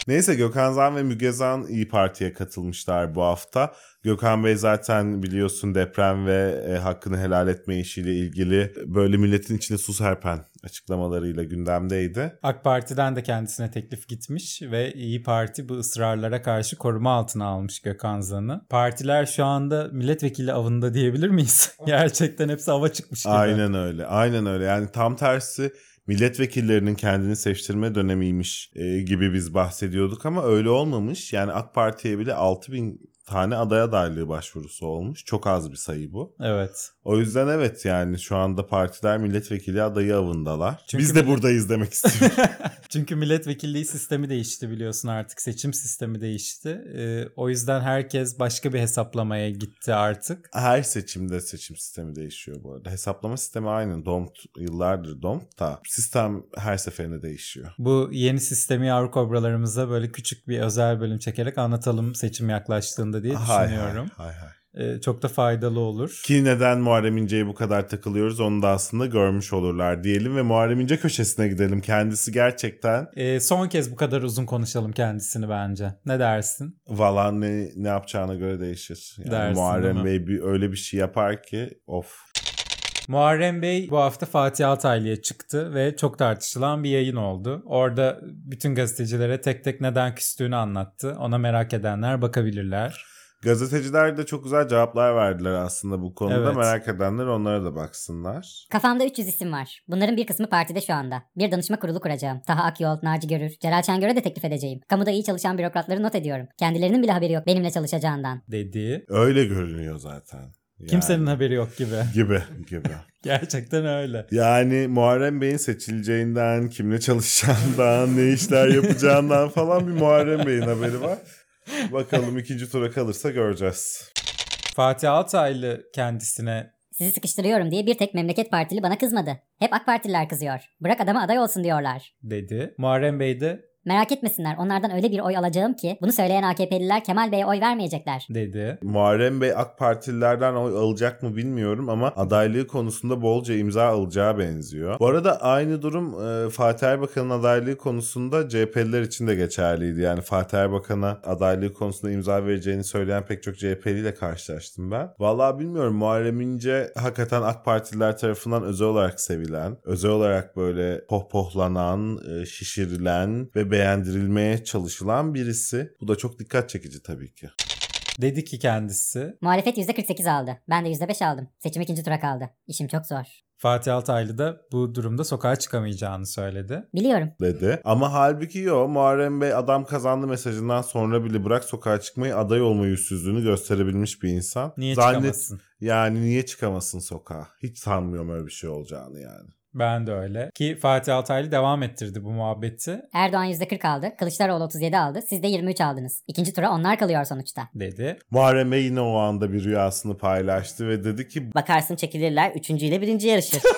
[SPEAKER 4] Neyse Gökhan Zan ve Müge Zan İyi Parti'ye katılmışlar bu hafta. Gökhan Bey zaten biliyorsun deprem ve e, hakkını helal etme işiyle ilgili böyle milletin içine su serpen açıklamalarıyla gündemdeydi.
[SPEAKER 3] AK Parti'den de kendisine teklif gitmiş ve İyi Parti bu ısrarlara karşı koruma altına almış Gökhan Zan'ı. Partiler şu anda milletvekili avında diyebilir miyiz? Gerçekten hepsi ava çıkmış gibi.
[SPEAKER 4] Aynen öyle. Aynen öyle. Yani tam tersi milletvekillerinin kendini seçtirme dönemiymiş e, gibi biz bahsediyorduk ama öyle olmamış. Yani AK Parti'ye bile 6000 tane aday adaylığı başvurusu olmuş. Çok az bir sayı bu.
[SPEAKER 3] Evet.
[SPEAKER 4] O yüzden evet yani şu anda partiler milletvekili adayı avındalar.
[SPEAKER 3] Çünkü
[SPEAKER 4] Biz de buradayız demek istiyorum.
[SPEAKER 3] Çünkü milletvekilliği sistemi değişti biliyorsun artık. Seçim sistemi değişti. Ee, o yüzden herkes başka bir hesaplamaya gitti artık.
[SPEAKER 4] Her seçimde seçim sistemi değişiyor bu arada. Hesaplama sistemi aynı. DOMT yıllardır DOMT da sistem her seferinde değişiyor.
[SPEAKER 3] Bu yeni sistemi yavru kobralarımıza böyle küçük bir özel bölüm çekerek anlatalım seçim yaklaştığında diye
[SPEAKER 4] Hay
[SPEAKER 3] düşünüyorum.
[SPEAKER 4] hay hay hay.
[SPEAKER 3] Ee, çok da faydalı olur.
[SPEAKER 4] Ki neden Muharrem İnce'ye bu kadar takılıyoruz onu da aslında görmüş olurlar diyelim ve Muharrem İnce köşesine gidelim. Kendisi gerçekten
[SPEAKER 3] Ee, son kez bu kadar uzun konuşalım kendisini bence. Ne dersin?
[SPEAKER 4] valla ne, ne yapacağına göre değişir. Yani
[SPEAKER 3] Dersin,
[SPEAKER 4] Muharrem? Bey bir, öyle bir şey yapar ki of.
[SPEAKER 3] Muharrem Bey bu hafta Fatih Altaylı'ya çıktı ve çok tartışılan bir yayın oldu. Orada bütün gazetecilere tek tek neden küstüğünü anlattı. Ona merak edenler bakabilirler.
[SPEAKER 4] Gazeteciler de çok güzel cevaplar verdiler aslında bu konuda.
[SPEAKER 3] Evet.
[SPEAKER 4] Merak edenler onlara da baksınlar.
[SPEAKER 1] Kafamda 300 isim var. Bunların bir kısmı partide şu anda. Bir danışma kurulu kuracağım. Taha Akyol, Naci Görür, Celal Şengör'e de teklif edeceğim. Kamuda iyi çalışan bürokratları not ediyorum. Kendilerinin bile haberi yok benimle çalışacağından.
[SPEAKER 3] Dedi.
[SPEAKER 4] Öyle görünüyor zaten. Yani.
[SPEAKER 3] Kimsenin haberi yok gibi.
[SPEAKER 4] gibi gibi.
[SPEAKER 3] Gerçekten öyle.
[SPEAKER 4] Yani Muharrem Bey'in seçileceğinden, kimle çalışacağından, ne işler yapacağından falan bir Muharrem Bey'in haberi var. Bakalım ikinci tura kalırsa göreceğiz.
[SPEAKER 3] Fatih Altaylı kendisine
[SPEAKER 1] Sizi sıkıştırıyorum diye bir tek memleket partili bana kızmadı. Hep AK Partililer kızıyor. Bırak adama aday olsun diyorlar.
[SPEAKER 3] dedi. Muharrem Bey de
[SPEAKER 1] Merak etmesinler onlardan öyle bir oy alacağım ki bunu söyleyen AKP'liler Kemal Bey'e oy vermeyecekler.
[SPEAKER 3] dedi.
[SPEAKER 4] Muharrem Bey AK Partililerden oy alacak mı bilmiyorum ama adaylığı konusunda bolca imza alacağı benziyor. Bu arada aynı durum e, Fatih Erbakan'ın adaylığı konusunda CHP'liler için de geçerliydi. Yani Fatih Erbakan'a adaylığı konusunda imza vereceğini söyleyen pek çok CHP'li ile karşılaştım ben. Vallahi bilmiyorum Muharrem İnce hakikaten AK Partililer tarafından özel olarak sevilen, özel olarak böyle pohpohlanan, e, şişirilen ve beğendirilmeye çalışılan birisi. Bu da çok dikkat çekici tabii ki.
[SPEAKER 3] Dedi ki kendisi
[SPEAKER 1] Muhalefet %48 aldı. Ben de %5 aldım. Seçim ikinci tura kaldı. İşim çok zor.
[SPEAKER 3] Fatih Altaylı da bu durumda sokağa çıkamayacağını söyledi.
[SPEAKER 1] Biliyorum.
[SPEAKER 4] dedi. Ama halbuki yo Muharrem Bey adam kazandı mesajından sonra bile bırak sokağa çıkmayı aday olma yüzsüzlüğünü gösterebilmiş bir insan.
[SPEAKER 3] Niye
[SPEAKER 4] Zannet-
[SPEAKER 3] çıkamasın?
[SPEAKER 4] Yani niye çıkamasın sokağa? Hiç sanmıyorum öyle bir şey olacağını yani.
[SPEAKER 3] Ben de öyle. Ki Fatih Altaylı devam ettirdi bu muhabbeti
[SPEAKER 1] Erdoğan %40 aldı. Kılıçdaroğlu 37 aldı. Siz de 23 aldınız. İkinci tura onlar kalıyor sonuçta.
[SPEAKER 3] dedi.
[SPEAKER 4] Muharrem Bey yine o anda bir rüyasını paylaştı ve dedi ki
[SPEAKER 5] Bakarsın çekilirler. Üçüncüyle birinci yarışır.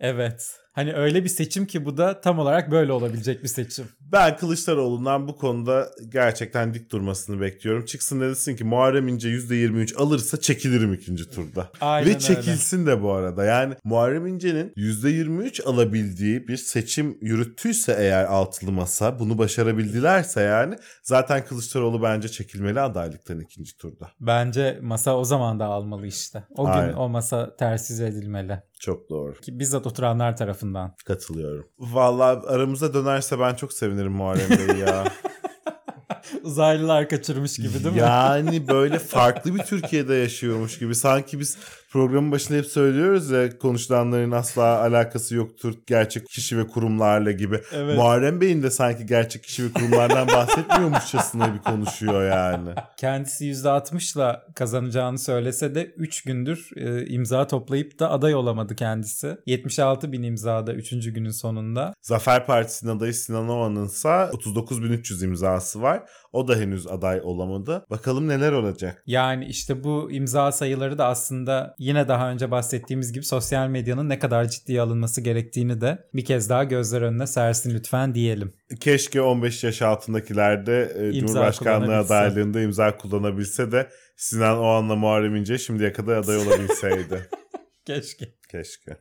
[SPEAKER 3] Evet. Hani öyle bir seçim ki bu da tam olarak böyle olabilecek bir seçim.
[SPEAKER 4] ben Kılıçdaroğlu'ndan bu konuda gerçekten dik durmasını bekliyorum. Çıksın desin ki Muharrem İnce %23 alırsa çekilirim ikinci turda.
[SPEAKER 3] Aynen
[SPEAKER 4] Ve
[SPEAKER 3] öyle.
[SPEAKER 4] çekilsin de bu arada. Yani Muharrem İnce'nin %23 alabildiği bir seçim yürüttüyse eğer altılı masa bunu başarabildilerse yani zaten Kılıçdaroğlu bence çekilmeli adaylıktan ikinci turda.
[SPEAKER 3] Bence masa o zaman da almalı işte. O
[SPEAKER 4] Aynen.
[SPEAKER 3] gün o masa tersiz edilmeli.
[SPEAKER 4] Çok doğru.
[SPEAKER 3] Ki bizzat oturanlar tarafından.
[SPEAKER 4] Katılıyorum. Vallahi aramıza dönerse ben çok sevinirim Muharrem Bey ya.
[SPEAKER 3] Uzaylılar kaçırmış gibi değil mi?
[SPEAKER 4] Yani böyle farklı bir Türkiye'de yaşıyormuş gibi. Sanki biz programın başında hep söylüyoruz ya konuşulanların asla alakası yoktur gerçek kişi ve kurumlarla gibi.
[SPEAKER 3] Evet.
[SPEAKER 4] Muharrem Bey'in de sanki gerçek kişi ve kurumlardan bahsetmiyormuşçasına bir konuşuyor yani.
[SPEAKER 3] Kendisi %60'la kazanacağını söylese de 3 gündür e, imza toplayıp da aday olamadı kendisi. 76 bin imzada 3. günün sonunda.
[SPEAKER 4] Zafer Partisi'nin adayı Sinan Oğan'ınsa 39.300 imzası var. O da henüz aday olamadı. Bakalım neler olacak.
[SPEAKER 3] Yani işte bu imza sayıları da aslında yine daha önce bahsettiğimiz gibi sosyal medyanın ne kadar ciddiye alınması gerektiğini de bir kez daha gözler önüne sersin lütfen diyelim.
[SPEAKER 4] Keşke 15 yaş altındakiler de e, Cumhurbaşkanlığı adaylığında imza kullanabilse de Sinan Oğan'la Muharrem İnce şimdiye kadar aday olabilseydi.
[SPEAKER 3] Keşke.
[SPEAKER 4] Keşke.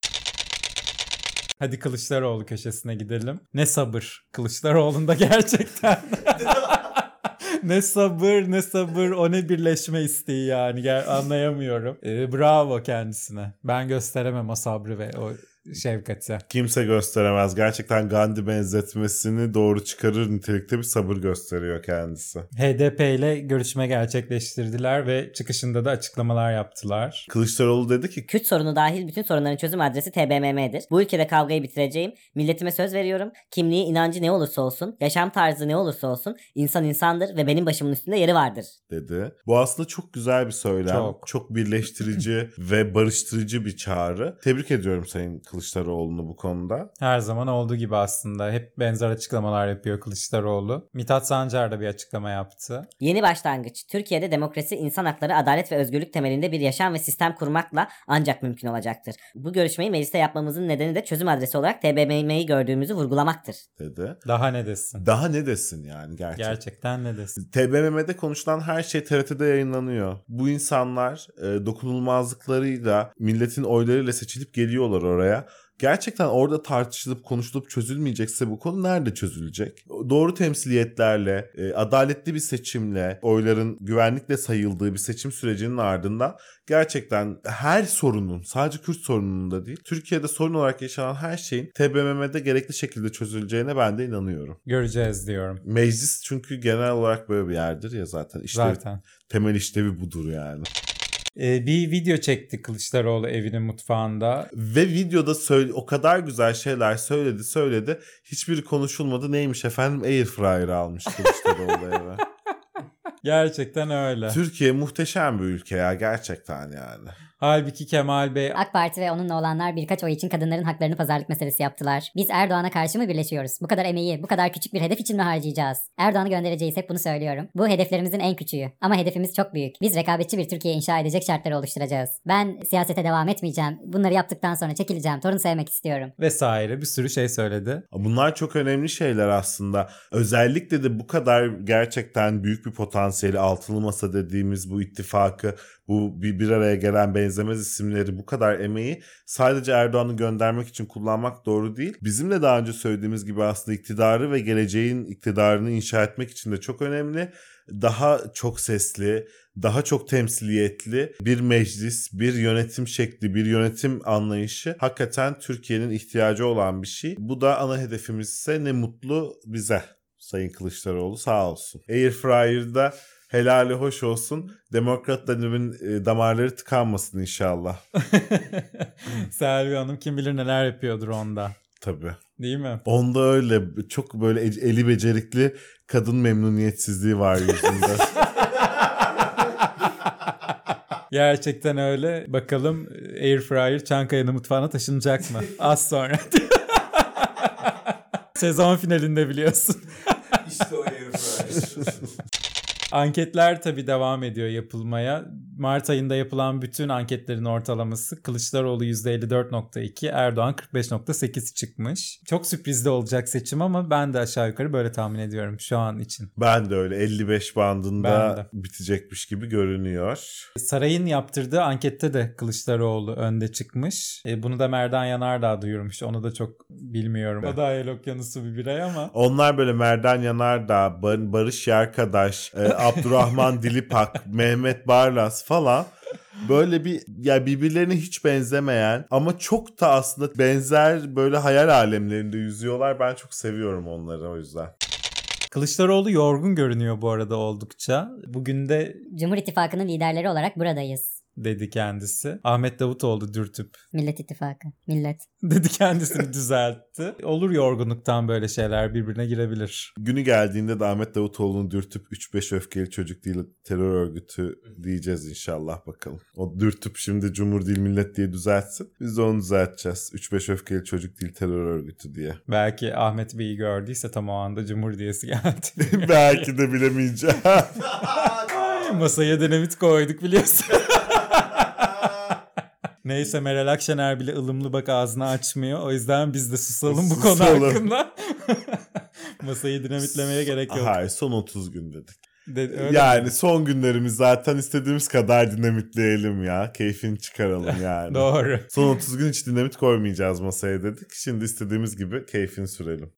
[SPEAKER 3] Hadi Kılıçdaroğlu köşesine gidelim. Ne sabır Kılıçdaroğlu'nda gerçekten. ne sabır ne sabır o ne birleşme isteği yani anlayamıyorum. Ee, bravo kendisine. Ben gösteremem o sabrı ve o şefkati.
[SPEAKER 4] Kimse gösteremez. Gerçekten Gandhi benzetmesini doğru çıkarır nitelikte bir sabır gösteriyor kendisi.
[SPEAKER 3] HDP ile görüşme gerçekleştirdiler ve çıkışında da açıklamalar yaptılar.
[SPEAKER 4] Kılıçdaroğlu dedi ki
[SPEAKER 5] Kürt sorunu dahil bütün sorunların çözüm adresi TBMM'dir. Bu ülkede kavgayı bitireceğim. Milletime söz veriyorum. Kimliği, inancı ne olursa olsun, yaşam tarzı ne olursa olsun insan insandır ve benim başımın üstünde yeri vardır.
[SPEAKER 4] dedi. Bu aslında çok güzel bir söylem.
[SPEAKER 3] Çok.
[SPEAKER 4] Çok, birleştirici ve barıştırıcı bir çağrı. Tebrik ediyorum Sayın Kılıçdaroğlu'nu bu konuda.
[SPEAKER 3] Her zaman olduğu gibi aslında hep benzer açıklamalar yapıyor Kılıçdaroğlu. Mithat Sancar da bir açıklama yaptı.
[SPEAKER 5] Yeni başlangıç. Türkiye'de demokrasi, insan hakları, adalet ve özgürlük temelinde bir yaşam ve sistem kurmakla ancak mümkün olacaktır. Bu görüşmeyi mecliste yapmamızın nedeni de çözüm adresi olarak TBMM'yi gördüğümüzü vurgulamaktır.
[SPEAKER 4] dedi.
[SPEAKER 3] Daha ne desin?
[SPEAKER 4] Daha ne desin yani gerçekten.
[SPEAKER 3] Gerçekten ne desin?
[SPEAKER 4] TBMM'de konuşulan her şey TRT'de yayınlanıyor. Bu insanlar e, dokunulmazlıklarıyla, milletin oylarıyla seçilip geliyorlar oraya. Gerçekten orada tartışılıp konuşulup çözülmeyecekse bu konu nerede çözülecek? Doğru temsiliyetlerle, e, adaletli bir seçimle, oyların güvenlikle sayıldığı bir seçim sürecinin ardından gerçekten her sorunun, sadece Kürt sorununun da değil, Türkiye'de sorun olarak yaşanan her şeyin TBMM'de gerekli şekilde çözüleceğine ben de inanıyorum.
[SPEAKER 3] Göreceğiz diyorum.
[SPEAKER 4] Meclis çünkü genel olarak böyle bir yerdir ya zaten. İşte
[SPEAKER 3] Zaten.
[SPEAKER 4] temel işlevi budur yani.
[SPEAKER 3] Ee, bir video çekti Kılıçdaroğlu evinin mutfağında.
[SPEAKER 4] Ve videoda söyle o kadar güzel şeyler söyledi söyledi. Hiçbiri konuşulmadı. Neymiş efendim? Airfryer almış Kılıçdaroğlu eve.
[SPEAKER 3] Gerçekten öyle.
[SPEAKER 4] Türkiye muhteşem bir ülke ya gerçekten yani.
[SPEAKER 3] Halbuki Kemal Bey
[SPEAKER 1] AK Parti ve onunla olanlar birkaç oy için kadınların haklarını pazarlık meselesi yaptılar. Biz Erdoğan'a karşı mı birleşiyoruz? Bu kadar emeği, bu kadar küçük bir hedef için mi harcayacağız? Erdoğan'ı göndereceğiz hep bunu söylüyorum. Bu hedeflerimizin en küçüğü. Ama hedefimiz çok büyük. Biz rekabetçi bir Türkiye inşa edecek şartları oluşturacağız. Ben siyasete devam etmeyeceğim. Bunları yaptıktan sonra çekileceğim. Torun sevmek istiyorum.
[SPEAKER 3] vesaire bir sürü şey söyledi.
[SPEAKER 4] Bunlar çok önemli şeyler aslında. Özellikle de bu kadar gerçekten büyük bir potansiyeli altılı masa dediğimiz bu ittifakı, bu bir, bir araya gelen benzemez isimleri bu kadar emeği sadece Erdoğan'ı göndermek için kullanmak doğru değil. Bizim de daha önce söylediğimiz gibi aslında iktidarı ve geleceğin iktidarını inşa etmek için de çok önemli. Daha çok sesli, daha çok temsiliyetli bir meclis, bir yönetim şekli, bir yönetim anlayışı hakikaten Türkiye'nin ihtiyacı olan bir şey. Bu da ana hedefimiz ise ne mutlu bize. Sayın Kılıçdaroğlu sağ olsun. Airfryer'da helali hoş olsun. Demokratların e, damarları tıkanmasın inşallah.
[SPEAKER 3] Selvi Hanım kim bilir neler yapıyordur onda.
[SPEAKER 4] Tabii.
[SPEAKER 3] Değil mi?
[SPEAKER 4] Onda öyle çok böyle e- eli becerikli kadın memnuniyetsizliği var yüzünde.
[SPEAKER 3] Gerçekten öyle. Bakalım Airfryer Çankaya'nın mutfağına taşınacak mı? Az sonra. Sezon finalinde biliyorsun.
[SPEAKER 6] İşte o airfryer.
[SPEAKER 3] Anketler tabii devam ediyor yapılmaya. Mart ayında yapılan bütün anketlerin ortalaması Kılıçdaroğlu %54.2, Erdoğan 45.8 çıkmış. Çok sürprizli olacak seçim ama ben de aşağı yukarı böyle tahmin ediyorum şu an için.
[SPEAKER 4] ben de öyle 55 bandında
[SPEAKER 3] de.
[SPEAKER 4] bitecekmiş gibi görünüyor.
[SPEAKER 3] Saray'ın yaptırdığı ankette de Kılıçdaroğlu önde çıkmış. E, bunu da Merdan Yanardağ duyurmuş. Onu da çok bilmiyorum. O da Ayel Okyanusu bir birey ama.
[SPEAKER 4] Onlar böyle Merdan Yanardağ, Bar- Barış Yerkadaş, e, Abdurrahman Dilipak, Mehmet Barlas falan böyle bir ya birbirlerine hiç benzemeyen ama çok da aslında benzer böyle hayal alemlerinde yüzüyorlar. Ben çok seviyorum onları o yüzden.
[SPEAKER 3] Kılıçdaroğlu yorgun görünüyor bu arada oldukça. Bugün de
[SPEAKER 1] Cumhur İttifakı'nın liderleri olarak buradayız.
[SPEAKER 3] Dedi kendisi. Ahmet Davutoğlu dürtüp
[SPEAKER 1] Millet İttifakı. Millet.
[SPEAKER 3] dedi kendisini düzeltti. Olur yorgunluktan böyle şeyler birbirine girebilir.
[SPEAKER 4] Günü geldiğinde de Ahmet Davutoğlu'nu dürtüp 3-5 öfkeli çocuk değil terör örgütü diyeceğiz inşallah bakalım. O dürtüp şimdi Cumhur değil millet diye düzeltsin. Biz de onu düzelteceğiz. 3-5 öfkeli çocuk değil terör örgütü diye.
[SPEAKER 3] Belki Ahmet Bey'i gördüyse tam o anda Cumhur diyesi geldi.
[SPEAKER 4] Belki de bilemeyeceğim.
[SPEAKER 3] Masaya dinamit koyduk biliyorsun. Neyse Meral Akşener bile ılımlı bak ağzını açmıyor. O yüzden biz de susalım bu konu
[SPEAKER 4] Susalım.
[SPEAKER 3] hakkında. Masayı dinamitlemeye gerek yok.
[SPEAKER 4] Hayır son 30 gün dedik.
[SPEAKER 3] De- öyle
[SPEAKER 4] yani
[SPEAKER 3] mi?
[SPEAKER 4] son günlerimiz zaten istediğimiz kadar dinamitleyelim ya. Keyfini çıkaralım yani.
[SPEAKER 3] Doğru.
[SPEAKER 4] Son 30 gün hiç dinamit koymayacağız masaya dedik. Şimdi istediğimiz gibi keyfini sürelim.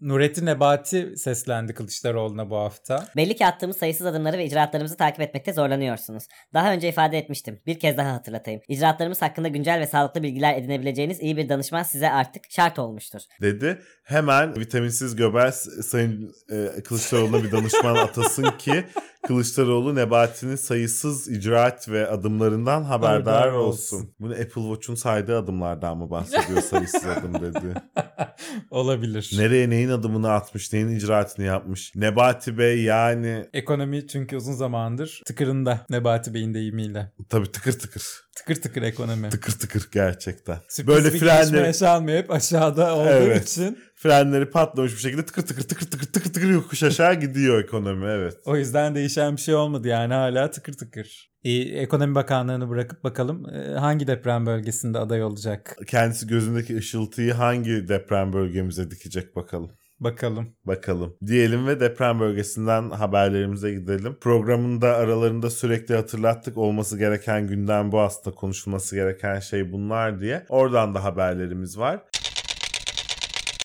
[SPEAKER 3] Nurettin Nebati seslendi Kılıçdaroğlu'na bu hafta.
[SPEAKER 5] Belli ki attığımız sayısız adımları ve icraatlarımızı takip etmekte zorlanıyorsunuz. Daha önce ifade etmiştim. Bir kez daha hatırlatayım. İcraatlarımız hakkında güncel ve sağlıklı bilgiler edinebileceğiniz iyi bir danışman size artık şart olmuştur.
[SPEAKER 4] Dedi. Hemen vitaminsiz Göbels Sayın e, Kılıçdaroğlu'na bir danışman atasın ki Kılıçdaroğlu Nebati'nin sayısız icraat ve adımlarından haberdar olsun.
[SPEAKER 3] olsun.
[SPEAKER 4] Bunu Apple Watch'un saydığı adımlardan mı bahsediyor sayısız adım dedi.
[SPEAKER 3] Olabilir.
[SPEAKER 4] Nereye neyin adımını atmış, neyin icraatını yapmış. Nebati Bey yani
[SPEAKER 3] Ekonomi çünkü uzun zamandır tıkırında Nebati Bey'in deyimiyle.
[SPEAKER 4] tabii tıkır tıkır.
[SPEAKER 3] Tıkır tıkır ekonomi.
[SPEAKER 4] Tıkır tıkır gerçekten.
[SPEAKER 3] Sürpriz
[SPEAKER 4] Böyle frenleri,
[SPEAKER 3] yaşanmıyor. Hep aşağıda olduğu
[SPEAKER 4] Evet.
[SPEAKER 3] için.
[SPEAKER 4] frenleri patlamış bir şekilde tıkır tıkır tıkır tıkır tıkır tıkır yokuş aşağı gidiyor ekonomi evet.
[SPEAKER 3] O yüzden değişen bir şey olmadı yani hala tıkır tıkır. E, Ekonomi Bakanlığı'nı bırakıp bakalım e, hangi deprem bölgesinde aday olacak?
[SPEAKER 4] Kendisi gözündeki ışıltıyı hangi deprem bölgemize dikecek bakalım.
[SPEAKER 3] Bakalım.
[SPEAKER 4] Bakalım. Diyelim ve deprem bölgesinden haberlerimize gidelim. Programın da aralarında sürekli hatırlattık olması gereken gündem bu hafta konuşulması gereken şey bunlar diye. Oradan da haberlerimiz var.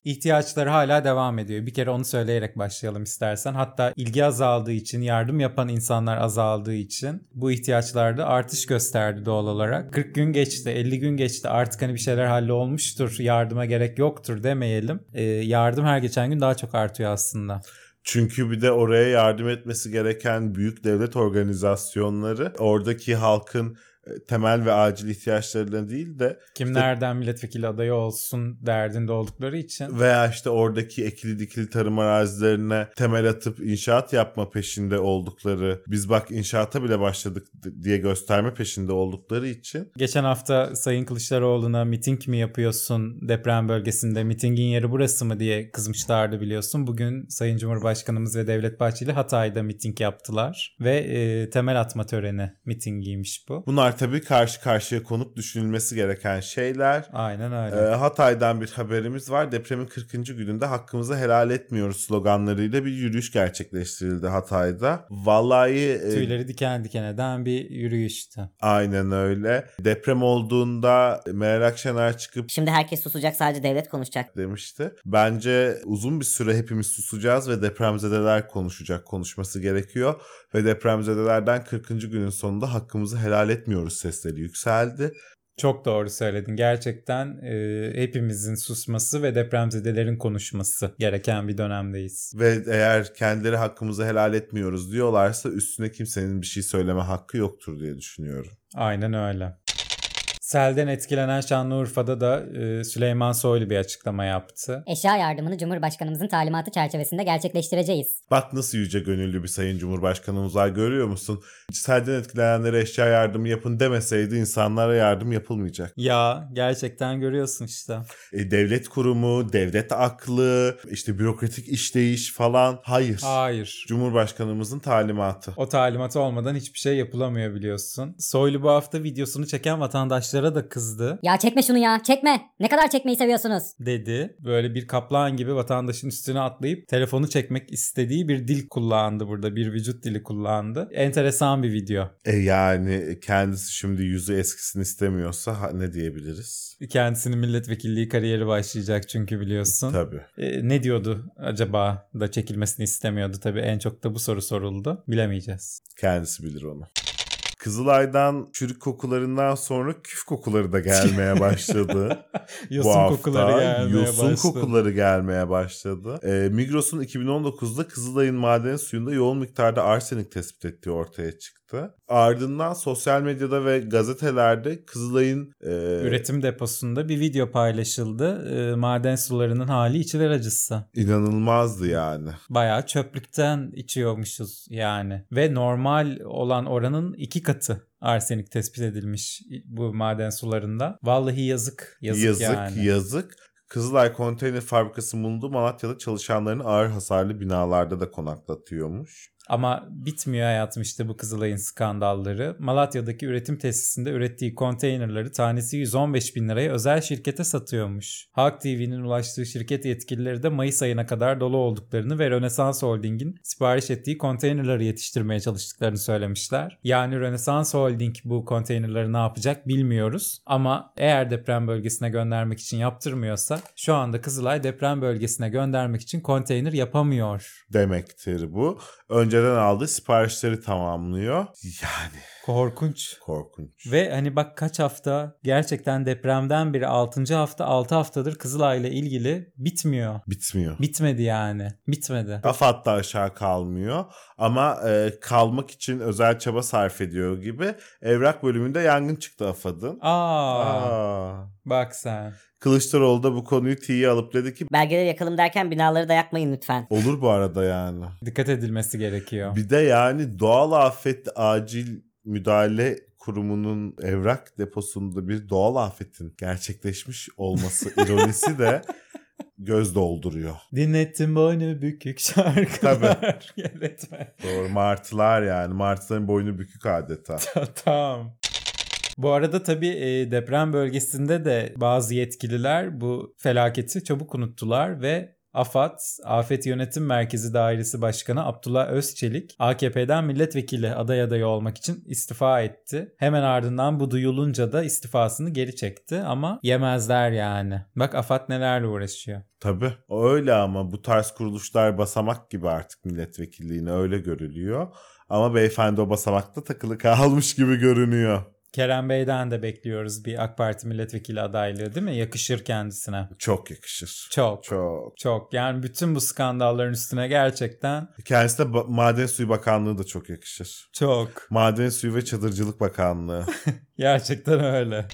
[SPEAKER 3] İhtiyaçları hala devam ediyor. Bir kere onu söyleyerek başlayalım istersen. Hatta ilgi azaldığı için, yardım yapan insanlar azaldığı için bu ihtiyaçlarda artış gösterdi doğal olarak. 40 gün geçti, 50 gün geçti. Artık hani bir şeyler hallolmuştur, yardıma gerek yoktur demeyelim. Ee, yardım her geçen gün daha çok artıyor aslında.
[SPEAKER 4] Çünkü bir de oraya yardım etmesi gereken büyük devlet organizasyonları oradaki halkın temel ve acil ihtiyaçlarına değil de
[SPEAKER 3] Kim nereden milletvekili adayı olsun derdinde oldukları için.
[SPEAKER 4] veya işte oradaki ekili dikili tarım arazilerine temel atıp inşaat yapma peşinde oldukları, biz bak inşaata bile başladık diye gösterme peşinde oldukları için
[SPEAKER 3] Geçen hafta Sayın Kılıçdaroğlu'na miting mi yapıyorsun deprem bölgesinde mitingin yeri burası mı diye kızmışlardı biliyorsun. Bugün Sayın Cumhurbaşkanımız ve Devlet Bahçeli Hatay'da miting yaptılar ve e, temel atma töreni mitingiymiş bu.
[SPEAKER 4] bunlar tabii karşı karşıya konup düşünülmesi gereken şeyler.
[SPEAKER 3] Aynen öyle.
[SPEAKER 4] Ee, Hatay'dan bir haberimiz var. Depremin 40. gününde hakkımızı helal etmiyoruz sloganlarıyla bir yürüyüş gerçekleştirildi Hatay'da. Vallahi e,
[SPEAKER 3] Tüyleri diken diken eden bir yürüyüştü.
[SPEAKER 4] aynen öyle. Deprem olduğunda Meral Akşener çıkıp
[SPEAKER 5] Şimdi herkes susacak sadece devlet konuşacak.
[SPEAKER 4] demişti. Bence uzun bir süre hepimiz susacağız ve depremzedeler konuşacak, konuşması gerekiyor. Ve depremzedelerden 40. günün sonunda hakkımızı helal etmiyoruz sesleri yükseldi.
[SPEAKER 3] Çok doğru söyledin. Gerçekten e, hepimizin susması ve depremzedelerin konuşması gereken bir dönemdeyiz.
[SPEAKER 4] Ve eğer kendileri hakkımızı helal etmiyoruz diyorlarsa üstüne kimsenin bir şey söyleme hakkı yoktur diye düşünüyorum.
[SPEAKER 3] Aynen öyle. Selden etkilenen Şanlıurfa'da da e, Süleyman Soylu bir açıklama yaptı.
[SPEAKER 1] Eşya yardımını Cumhurbaşkanımızın talimatı çerçevesinde gerçekleştireceğiz.
[SPEAKER 4] Bak nasıl yüce gönüllü bir sayın cumhurbaşkanımız var görüyor musun? Selden etkilenenlere eşya yardımı yapın demeseydi insanlara yardım yapılmayacak.
[SPEAKER 3] Ya gerçekten görüyorsun işte.
[SPEAKER 4] E, devlet kurumu, devlet aklı, işte bürokratik işleyiş falan. Hayır.
[SPEAKER 3] Hayır.
[SPEAKER 4] Cumhurbaşkanımızın talimatı.
[SPEAKER 3] O talimatı olmadan hiçbir şey yapılamıyor biliyorsun. Soylu bu hafta videosunu çeken vatandaşlara da kızdı.
[SPEAKER 1] Ya çekme şunu ya çekme. Ne kadar çekmeyi seviyorsunuz?
[SPEAKER 3] dedi. Böyle bir kaplan gibi vatandaşın üstüne atlayıp telefonu çekmek istediği bir dil kullandı burada. Bir vücut dili kullandı. Enteresan bir video.
[SPEAKER 4] E yani kendisi şimdi yüzü eskisini istemiyorsa ne diyebiliriz?
[SPEAKER 3] Kendisinin milletvekilliği kariyeri başlayacak çünkü biliyorsun.
[SPEAKER 4] Tabii.
[SPEAKER 3] E, ne diyordu acaba da çekilmesini istemiyordu tabii. En çok da bu soru soruldu. Bilemeyeceğiz.
[SPEAKER 4] Kendisi bilir onu. Kızılay'dan çürük kokularından sonra küf kokuları da gelmeye başladı.
[SPEAKER 3] Yosun
[SPEAKER 4] bu hafta.
[SPEAKER 3] kokuları gelmeye
[SPEAKER 4] Yosun
[SPEAKER 3] başladı.
[SPEAKER 4] kokuları gelmeye başladı. Ee, Migros'un 2019'da Kızılay'ın maden suyunda yoğun miktarda arsenik tespit ettiği ortaya çıktı. Ardından sosyal medyada ve gazetelerde Kızılay'ın e,
[SPEAKER 3] Üretim deposunda bir video paylaşıldı. E, maden sularının hali içiler acısı.
[SPEAKER 4] inanılmazdı yani.
[SPEAKER 3] Bayağı çöplükten içiyormuşuz yani. Ve normal olan oranın iki katı arsenik tespit edilmiş bu maden sularında. Vallahi yazık. Yazık,
[SPEAKER 4] Yazık
[SPEAKER 3] yani.
[SPEAKER 4] yazık. Kızılay Konteyner Fabrikası bulunduğu Malatya'da çalışanlarını ağır hasarlı binalarda da konaklatıyormuş.
[SPEAKER 3] Ama bitmiyor hayatım işte bu Kızılay'ın skandalları. Malatya'daki üretim tesisinde ürettiği konteynerları tanesi 115 bin liraya özel şirkete satıyormuş. Halk TV'nin ulaştığı şirket yetkilileri de Mayıs ayına kadar dolu olduklarını ve Rönesans Holding'in sipariş ettiği konteynerları yetiştirmeye çalıştıklarını söylemişler. Yani Rönesans Holding bu konteynerları ne yapacak bilmiyoruz. Ama eğer deprem bölgesine göndermek için yaptırmıyorsa şu anda Kızılay deprem bölgesine göndermek için konteyner yapamıyor.
[SPEAKER 4] demektir bu. Önceden aldığı siparişleri tamamlıyor. Yani
[SPEAKER 3] Korkunç.
[SPEAKER 4] korkunç.
[SPEAKER 3] Ve hani bak kaç hafta gerçekten depremden beri 6. hafta 6 haftadır Kızılay'la ilgili bitmiyor.
[SPEAKER 4] Bitmiyor.
[SPEAKER 3] Bitmedi yani. Bitmedi.
[SPEAKER 4] AFAD da aşağı kalmıyor ama e, kalmak için özel çaba sarf ediyor gibi. Evrak bölümünde yangın çıktı AFAD'ın.
[SPEAKER 3] Aa,
[SPEAKER 4] Aa.
[SPEAKER 3] bak sen.
[SPEAKER 4] Kılıçdaroğlu da bu konuyu tiye alıp dedi ki
[SPEAKER 5] Belgeleri yakalım derken binaları da yakmayın lütfen.
[SPEAKER 4] olur bu arada yani.
[SPEAKER 3] Dikkat edilmesi gerekiyor.
[SPEAKER 4] Bir de yani doğal afet acil müdahale kurumunun evrak deposunda bir doğal afetin gerçekleşmiş olması ironisi de göz dolduruyor.
[SPEAKER 3] Dinlettim boynu bükük şarkılar. Yönetmen.
[SPEAKER 4] Doğru martılar yani martıların boynu bükük adeta.
[SPEAKER 3] tamam. Bu arada tabii e, deprem bölgesinde de bazı yetkililer bu felaketi çabuk unuttular ve AFAD, Afet Yönetim Merkezi Dairesi Başkanı Abdullah Özçelik, AKP'den milletvekili aday adayı olmak için istifa etti. Hemen ardından bu duyulunca da istifasını geri çekti ama yemezler yani. Bak AFAD nelerle uğraşıyor.
[SPEAKER 4] Tabii. Öyle ama bu tarz kuruluşlar basamak gibi artık milletvekilliğine öyle görülüyor. Ama beyefendi o basamakta takılı kalmış gibi görünüyor.
[SPEAKER 3] Kerem Bey'den de bekliyoruz bir AK Parti milletvekili adaylığı değil mi? Yakışır kendisine.
[SPEAKER 4] Çok yakışır.
[SPEAKER 3] Çok.
[SPEAKER 4] Çok.
[SPEAKER 3] Çok. Yani bütün bu skandalların üstüne gerçekten
[SPEAKER 4] Kendisi de Maden Suyu Bakanlığı da çok yakışır.
[SPEAKER 3] çok.
[SPEAKER 4] Maden Suyu ve Çadırcılık Bakanlığı.
[SPEAKER 3] Gerçekten öyle.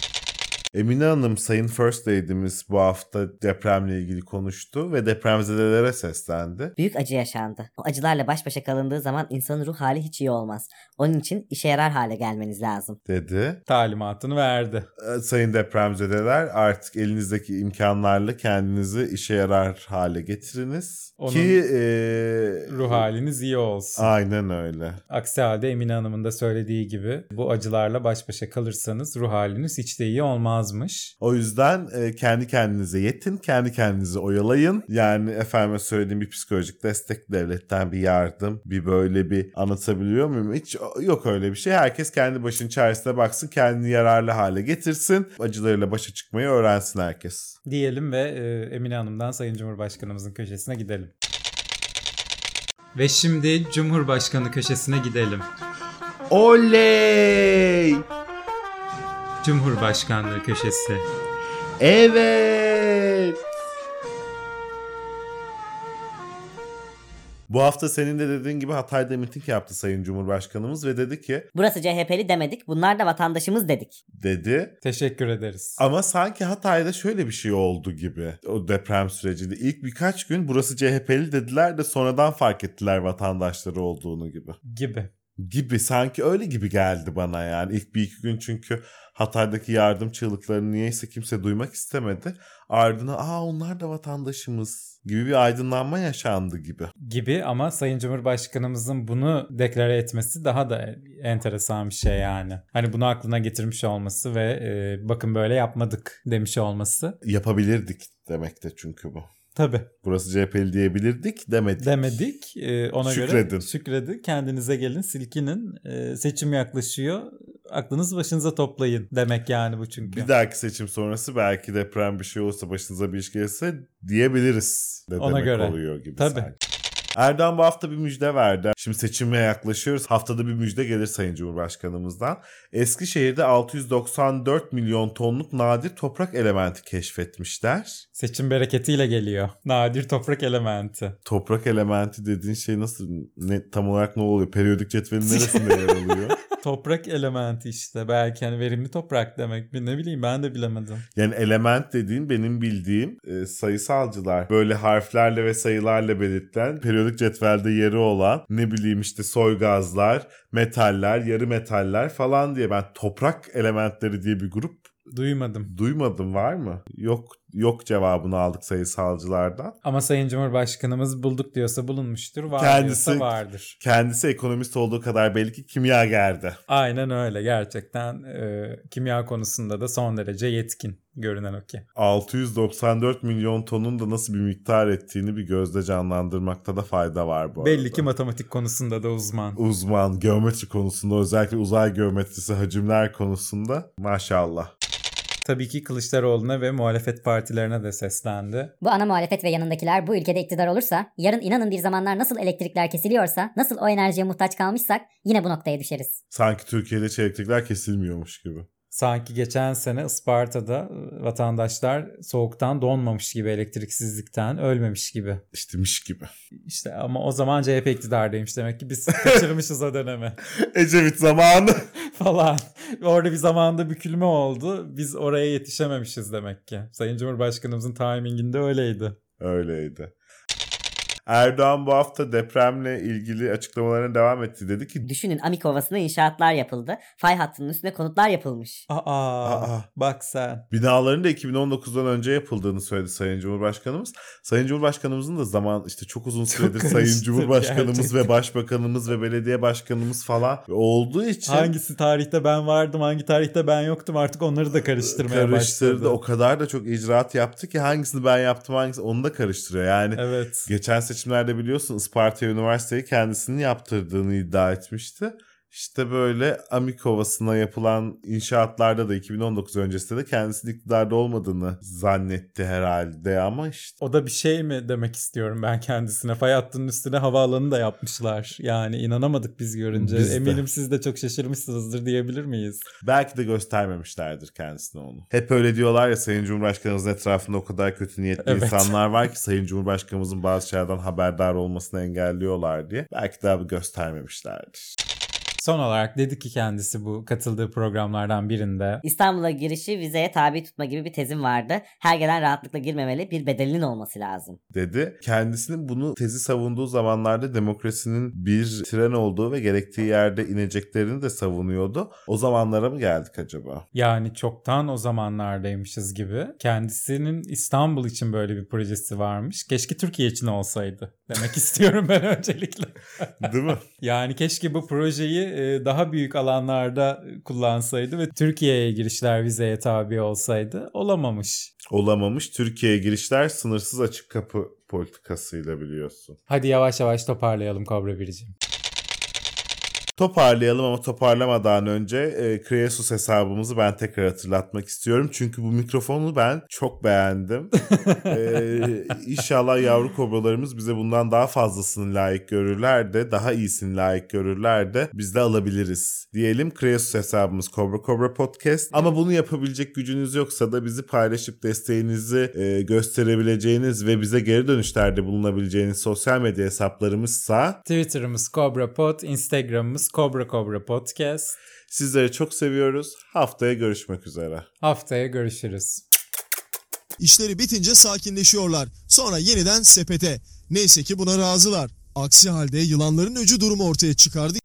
[SPEAKER 4] Emine Hanım Sayın First Lady'miz bu hafta depremle ilgili konuştu ve depremzedelere seslendi.
[SPEAKER 5] Büyük acı yaşandı. O acılarla baş başa kalındığı zaman insanın ruh hali hiç iyi olmaz. Onun için işe yarar hale gelmeniz lazım.
[SPEAKER 4] dedi.
[SPEAKER 3] Talimatını verdi.
[SPEAKER 4] Ee, Sayın depremzedeler artık elinizdeki imkanlarla kendinizi işe yarar hale getiriniz.
[SPEAKER 3] Onun
[SPEAKER 4] Ki ee,
[SPEAKER 3] Ruh haliniz iyi olsun.
[SPEAKER 4] Aynen öyle.
[SPEAKER 3] Aksi halde Emine Hanım'ın da söylediği gibi bu acılarla baş başa kalırsanız ruh haliniz hiç de iyi olmazmış.
[SPEAKER 4] O yüzden e, kendi kendinize yetin, kendi kendinizi oyalayın. Yani efendime söylediğim bir psikolojik destek, devletten bir yardım, bir böyle bir anlatabiliyor muyum? Hiç yok öyle bir şey. Herkes kendi başının çaresine baksın, kendini yararlı hale getirsin. Acılarıyla başa çıkmayı öğrensin herkes.
[SPEAKER 3] Diyelim ve e, Emine Hanım'dan Sayın Cumhurbaşkanımızın köşesine gidelim. Ve şimdi Cumhurbaşkanı köşesine gidelim.
[SPEAKER 4] Oley!
[SPEAKER 3] Cumhurbaşkanlığı köşesi.
[SPEAKER 4] Evet! Bu hafta senin de dediğin gibi Hatay'da miting yaptı Sayın Cumhurbaşkanımız ve dedi ki,
[SPEAKER 5] Burası CHP'li demedik. Bunlar da vatandaşımız dedik.
[SPEAKER 4] dedi
[SPEAKER 3] Teşekkür ederiz.
[SPEAKER 4] Ama sanki Hatay'da şöyle bir şey oldu gibi o deprem sürecinde. İlk birkaç gün burası CHP'li dediler de sonradan fark ettiler vatandaşları olduğunu gibi.
[SPEAKER 3] Gibi.
[SPEAKER 4] Gibi sanki öyle gibi geldi bana yani. İlk bir iki gün çünkü Hatay'daki yardım çığlıklarını niyeyse kimse duymak istemedi. Ardına aa onlar da vatandaşımız gibi bir aydınlanma yaşandı gibi.
[SPEAKER 3] Gibi ama Sayın Cumhurbaşkanımızın bunu deklare etmesi daha da enteresan bir şey yani. Hani bunu aklına getirmiş olması ve e, bakın böyle yapmadık demiş olması.
[SPEAKER 4] Yapabilirdik demekte çünkü bu.
[SPEAKER 3] Tabii.
[SPEAKER 4] Burası CHP'li diyebilirdik demedik.
[SPEAKER 3] Demedik. E, ona
[SPEAKER 4] Şükredin.
[SPEAKER 3] göre şükredi. Kendinize gelin, silkinin. E, seçim yaklaşıyor. Aklınızı başınıza toplayın demek yani bu çünkü.
[SPEAKER 4] Bir dahaki seçim sonrası belki deprem bir şey olursa başınıza bir iş gelirse diyebiliriz de
[SPEAKER 3] Ona
[SPEAKER 4] demek
[SPEAKER 3] göre.
[SPEAKER 4] oluyor gibi
[SPEAKER 3] Tabii.
[SPEAKER 4] sanki. Erdoğan bu hafta bir müjde verdi. Şimdi seçime yaklaşıyoruz. Haftada bir müjde gelir Sayın Cumhurbaşkanımızdan. Eskişehir'de 694 milyon tonluk nadir toprak elementi keşfetmişler.
[SPEAKER 3] Seçim bereketiyle geliyor. Nadir toprak elementi.
[SPEAKER 4] Toprak elementi dediğin şey nasıl ne tam olarak ne oluyor? Periyodik cetvelin neresinde yer alıyor?
[SPEAKER 3] Toprak elementi işte. Belki hani verimli toprak demek. Ne bileyim ben de bilemedim.
[SPEAKER 4] Yani element dediğin benim bildiğim e, sayısalcılar. Böyle harflerle ve sayılarla belirtilen periyodik cetvelde yeri olan ne bileyim işte soy gazlar, metaller, yarı metaller falan diye ben toprak elementleri diye bir grup
[SPEAKER 3] Duymadım.
[SPEAKER 4] duymadım var mı? Yok yok cevabını aldık sayısalcılardan.
[SPEAKER 3] Ama Sayın Cumhurbaşkanımız bulduk diyorsa bulunmuştur. Var
[SPEAKER 4] Kendisi-
[SPEAKER 3] diyorsa vardır.
[SPEAKER 4] Kendisi ekonomist olduğu kadar belli ki kimyagerdi.
[SPEAKER 3] Aynen öyle. Gerçekten e, kimya konusunda da son derece yetkin görünen o ki.
[SPEAKER 4] 694 milyon tonun da nasıl bir miktar ettiğini bir gözde canlandırmakta da fayda var bu
[SPEAKER 3] Belli
[SPEAKER 4] arada.
[SPEAKER 3] ki matematik konusunda da uzman.
[SPEAKER 4] uzman geometri konusunda özellikle uzay geometrisi hacimler konusunda maşallah.
[SPEAKER 3] Tabii ki Kılıçdaroğlu'na ve muhalefet partilerine de seslendi.
[SPEAKER 1] Bu ana muhalefet ve yanındakiler bu ülkede iktidar olursa, yarın inanın bir zamanlar nasıl elektrikler kesiliyorsa, nasıl o enerjiye muhtaç kalmışsak yine bu noktaya düşeriz.
[SPEAKER 4] Sanki Türkiye'de elektrikler kesilmiyormuş gibi.
[SPEAKER 3] Sanki geçen sene Isparta'da e, vatandaşlar soğuktan donmamış gibi, elektriksizlikten ölmemiş gibi.
[SPEAKER 4] İştemiş gibi.
[SPEAKER 3] İşte ama o zaman CHP iktidardaymış demek ki biz kaçırmışız o dönemi
[SPEAKER 4] Ecevit zamanı.
[SPEAKER 3] falan. Orada bir zamanda bükülme oldu. Biz oraya yetişememişiz demek ki. Sayın Cumhurbaşkanımızın timinginde öyleydi.
[SPEAKER 4] Öyleydi. Erdoğan bu hafta depremle ilgili açıklamalarına devam etti. Dedi ki
[SPEAKER 5] Düşünün Amik Ovası'nda inşaatlar yapıldı. Fay hattının üstüne konutlar yapılmış.
[SPEAKER 3] Aa,
[SPEAKER 4] Aa.
[SPEAKER 3] bak sen.
[SPEAKER 4] binaların da 2019'dan önce yapıldığını söyledi Sayın Cumhurbaşkanımız. Sayın Cumhurbaşkanımızın da zaman işte çok uzun süredir Sayın
[SPEAKER 3] karıştı
[SPEAKER 4] Cumhurbaşkanımız
[SPEAKER 3] gerçekten.
[SPEAKER 4] ve Başbakanımız ve belediye başkanımız falan olduğu için
[SPEAKER 3] Hangisi tarihte ben vardım, hangi tarihte ben yoktum artık onları da karıştırmaya
[SPEAKER 4] karıştırdı.
[SPEAKER 3] başladı.
[SPEAKER 4] O kadar da çok icraat yaptı ki hangisini ben yaptım hangisi onu da karıştırıyor. Yani
[SPEAKER 3] Evet.
[SPEAKER 4] geçen seçimlerde biliyorsun Isparta Üniversiteyi kendisinin yaptırdığını iddia etmişti. İşte böyle Amikovası'na yapılan inşaatlarda da 2019 öncesinde de kendisinin iktidarda olmadığını zannetti herhalde ama işte
[SPEAKER 3] O da bir şey mi demek istiyorum ben kendisine. Fay hattının üstüne havaalanı da yapmışlar. Yani inanamadık biz görünce.
[SPEAKER 4] Biz de.
[SPEAKER 3] Eminim siz de çok şaşırmışsınızdır diyebilir miyiz?
[SPEAKER 4] belki de göstermemişlerdir kendisine onu. Hep öyle diyorlar ya Sayın Cumhurbaşkanımızın etrafında o kadar kötü niyetli
[SPEAKER 3] Evet.
[SPEAKER 4] insanlar var ki Sayın Cumhurbaşkanımızın bazı şeylerden haberdar olmasını engelliyorlar diye. Belki daha bir göstermemişlerdir.
[SPEAKER 3] Son olarak dedi ki kendisi bu katıldığı programlardan birinde
[SPEAKER 5] İstanbul'a girişi vizeye tabi tutma gibi bir tezim vardı. Her gelen rahatlıkla girmemeli bir bedelinin olması lazım.
[SPEAKER 4] dedi. Kendisinin bunu tezi savunduğu zamanlarda demokrasinin bir tren olduğu ve gerektiği yerde ineceklerini de savunuyordu. O zamanlara mı geldik acaba?
[SPEAKER 3] yani çoktan o zamanlardaymışız gibi. Kendisinin İstanbul için böyle bir projesi varmış. Keşke Türkiye için olsaydı demek istiyorum ben öncelikle.
[SPEAKER 4] Değil mi?
[SPEAKER 3] Yani keşke bu projeyi daha büyük alanlarda kullansaydı ve Türkiye'ye girişler vizeye tabi olsaydı olamamış.
[SPEAKER 4] Olamamış. Türkiye'ye girişler sınırsız açık kapı politikasıyla biliyorsun.
[SPEAKER 3] Hadi yavaş yavaş toparlayalım Kobra Biricim.
[SPEAKER 4] Toparlayalım ama toparlamadan önce e, Kreasus hesabımızı ben tekrar hatırlatmak istiyorum. Çünkü bu mikrofonu ben çok beğendim. e, inşallah yavru kobralarımız bize bundan daha fazlasını layık görürler de daha iyisini layık görürler de biz de alabiliriz. Diyelim Kreasus hesabımız Kobra Kobra Podcast. Ama bunu yapabilecek gücünüz yoksa da bizi paylaşıp desteğinizi e, gösterebileceğiniz ve bize geri dönüşlerde bulunabileceğiniz sosyal medya hesaplarımızsa
[SPEAKER 3] Twitter'ımız Kobra Pod, Instagram'ımız Kobra Kobra Podcast.
[SPEAKER 4] Sizleri çok seviyoruz. Haftaya görüşmek üzere.
[SPEAKER 3] Haftaya görüşürüz.
[SPEAKER 2] İşleri bitince sakinleşiyorlar. Sonra yeniden sepete. Neyse ki buna razılar. Aksi halde yılanların öcü durumu ortaya çıkardı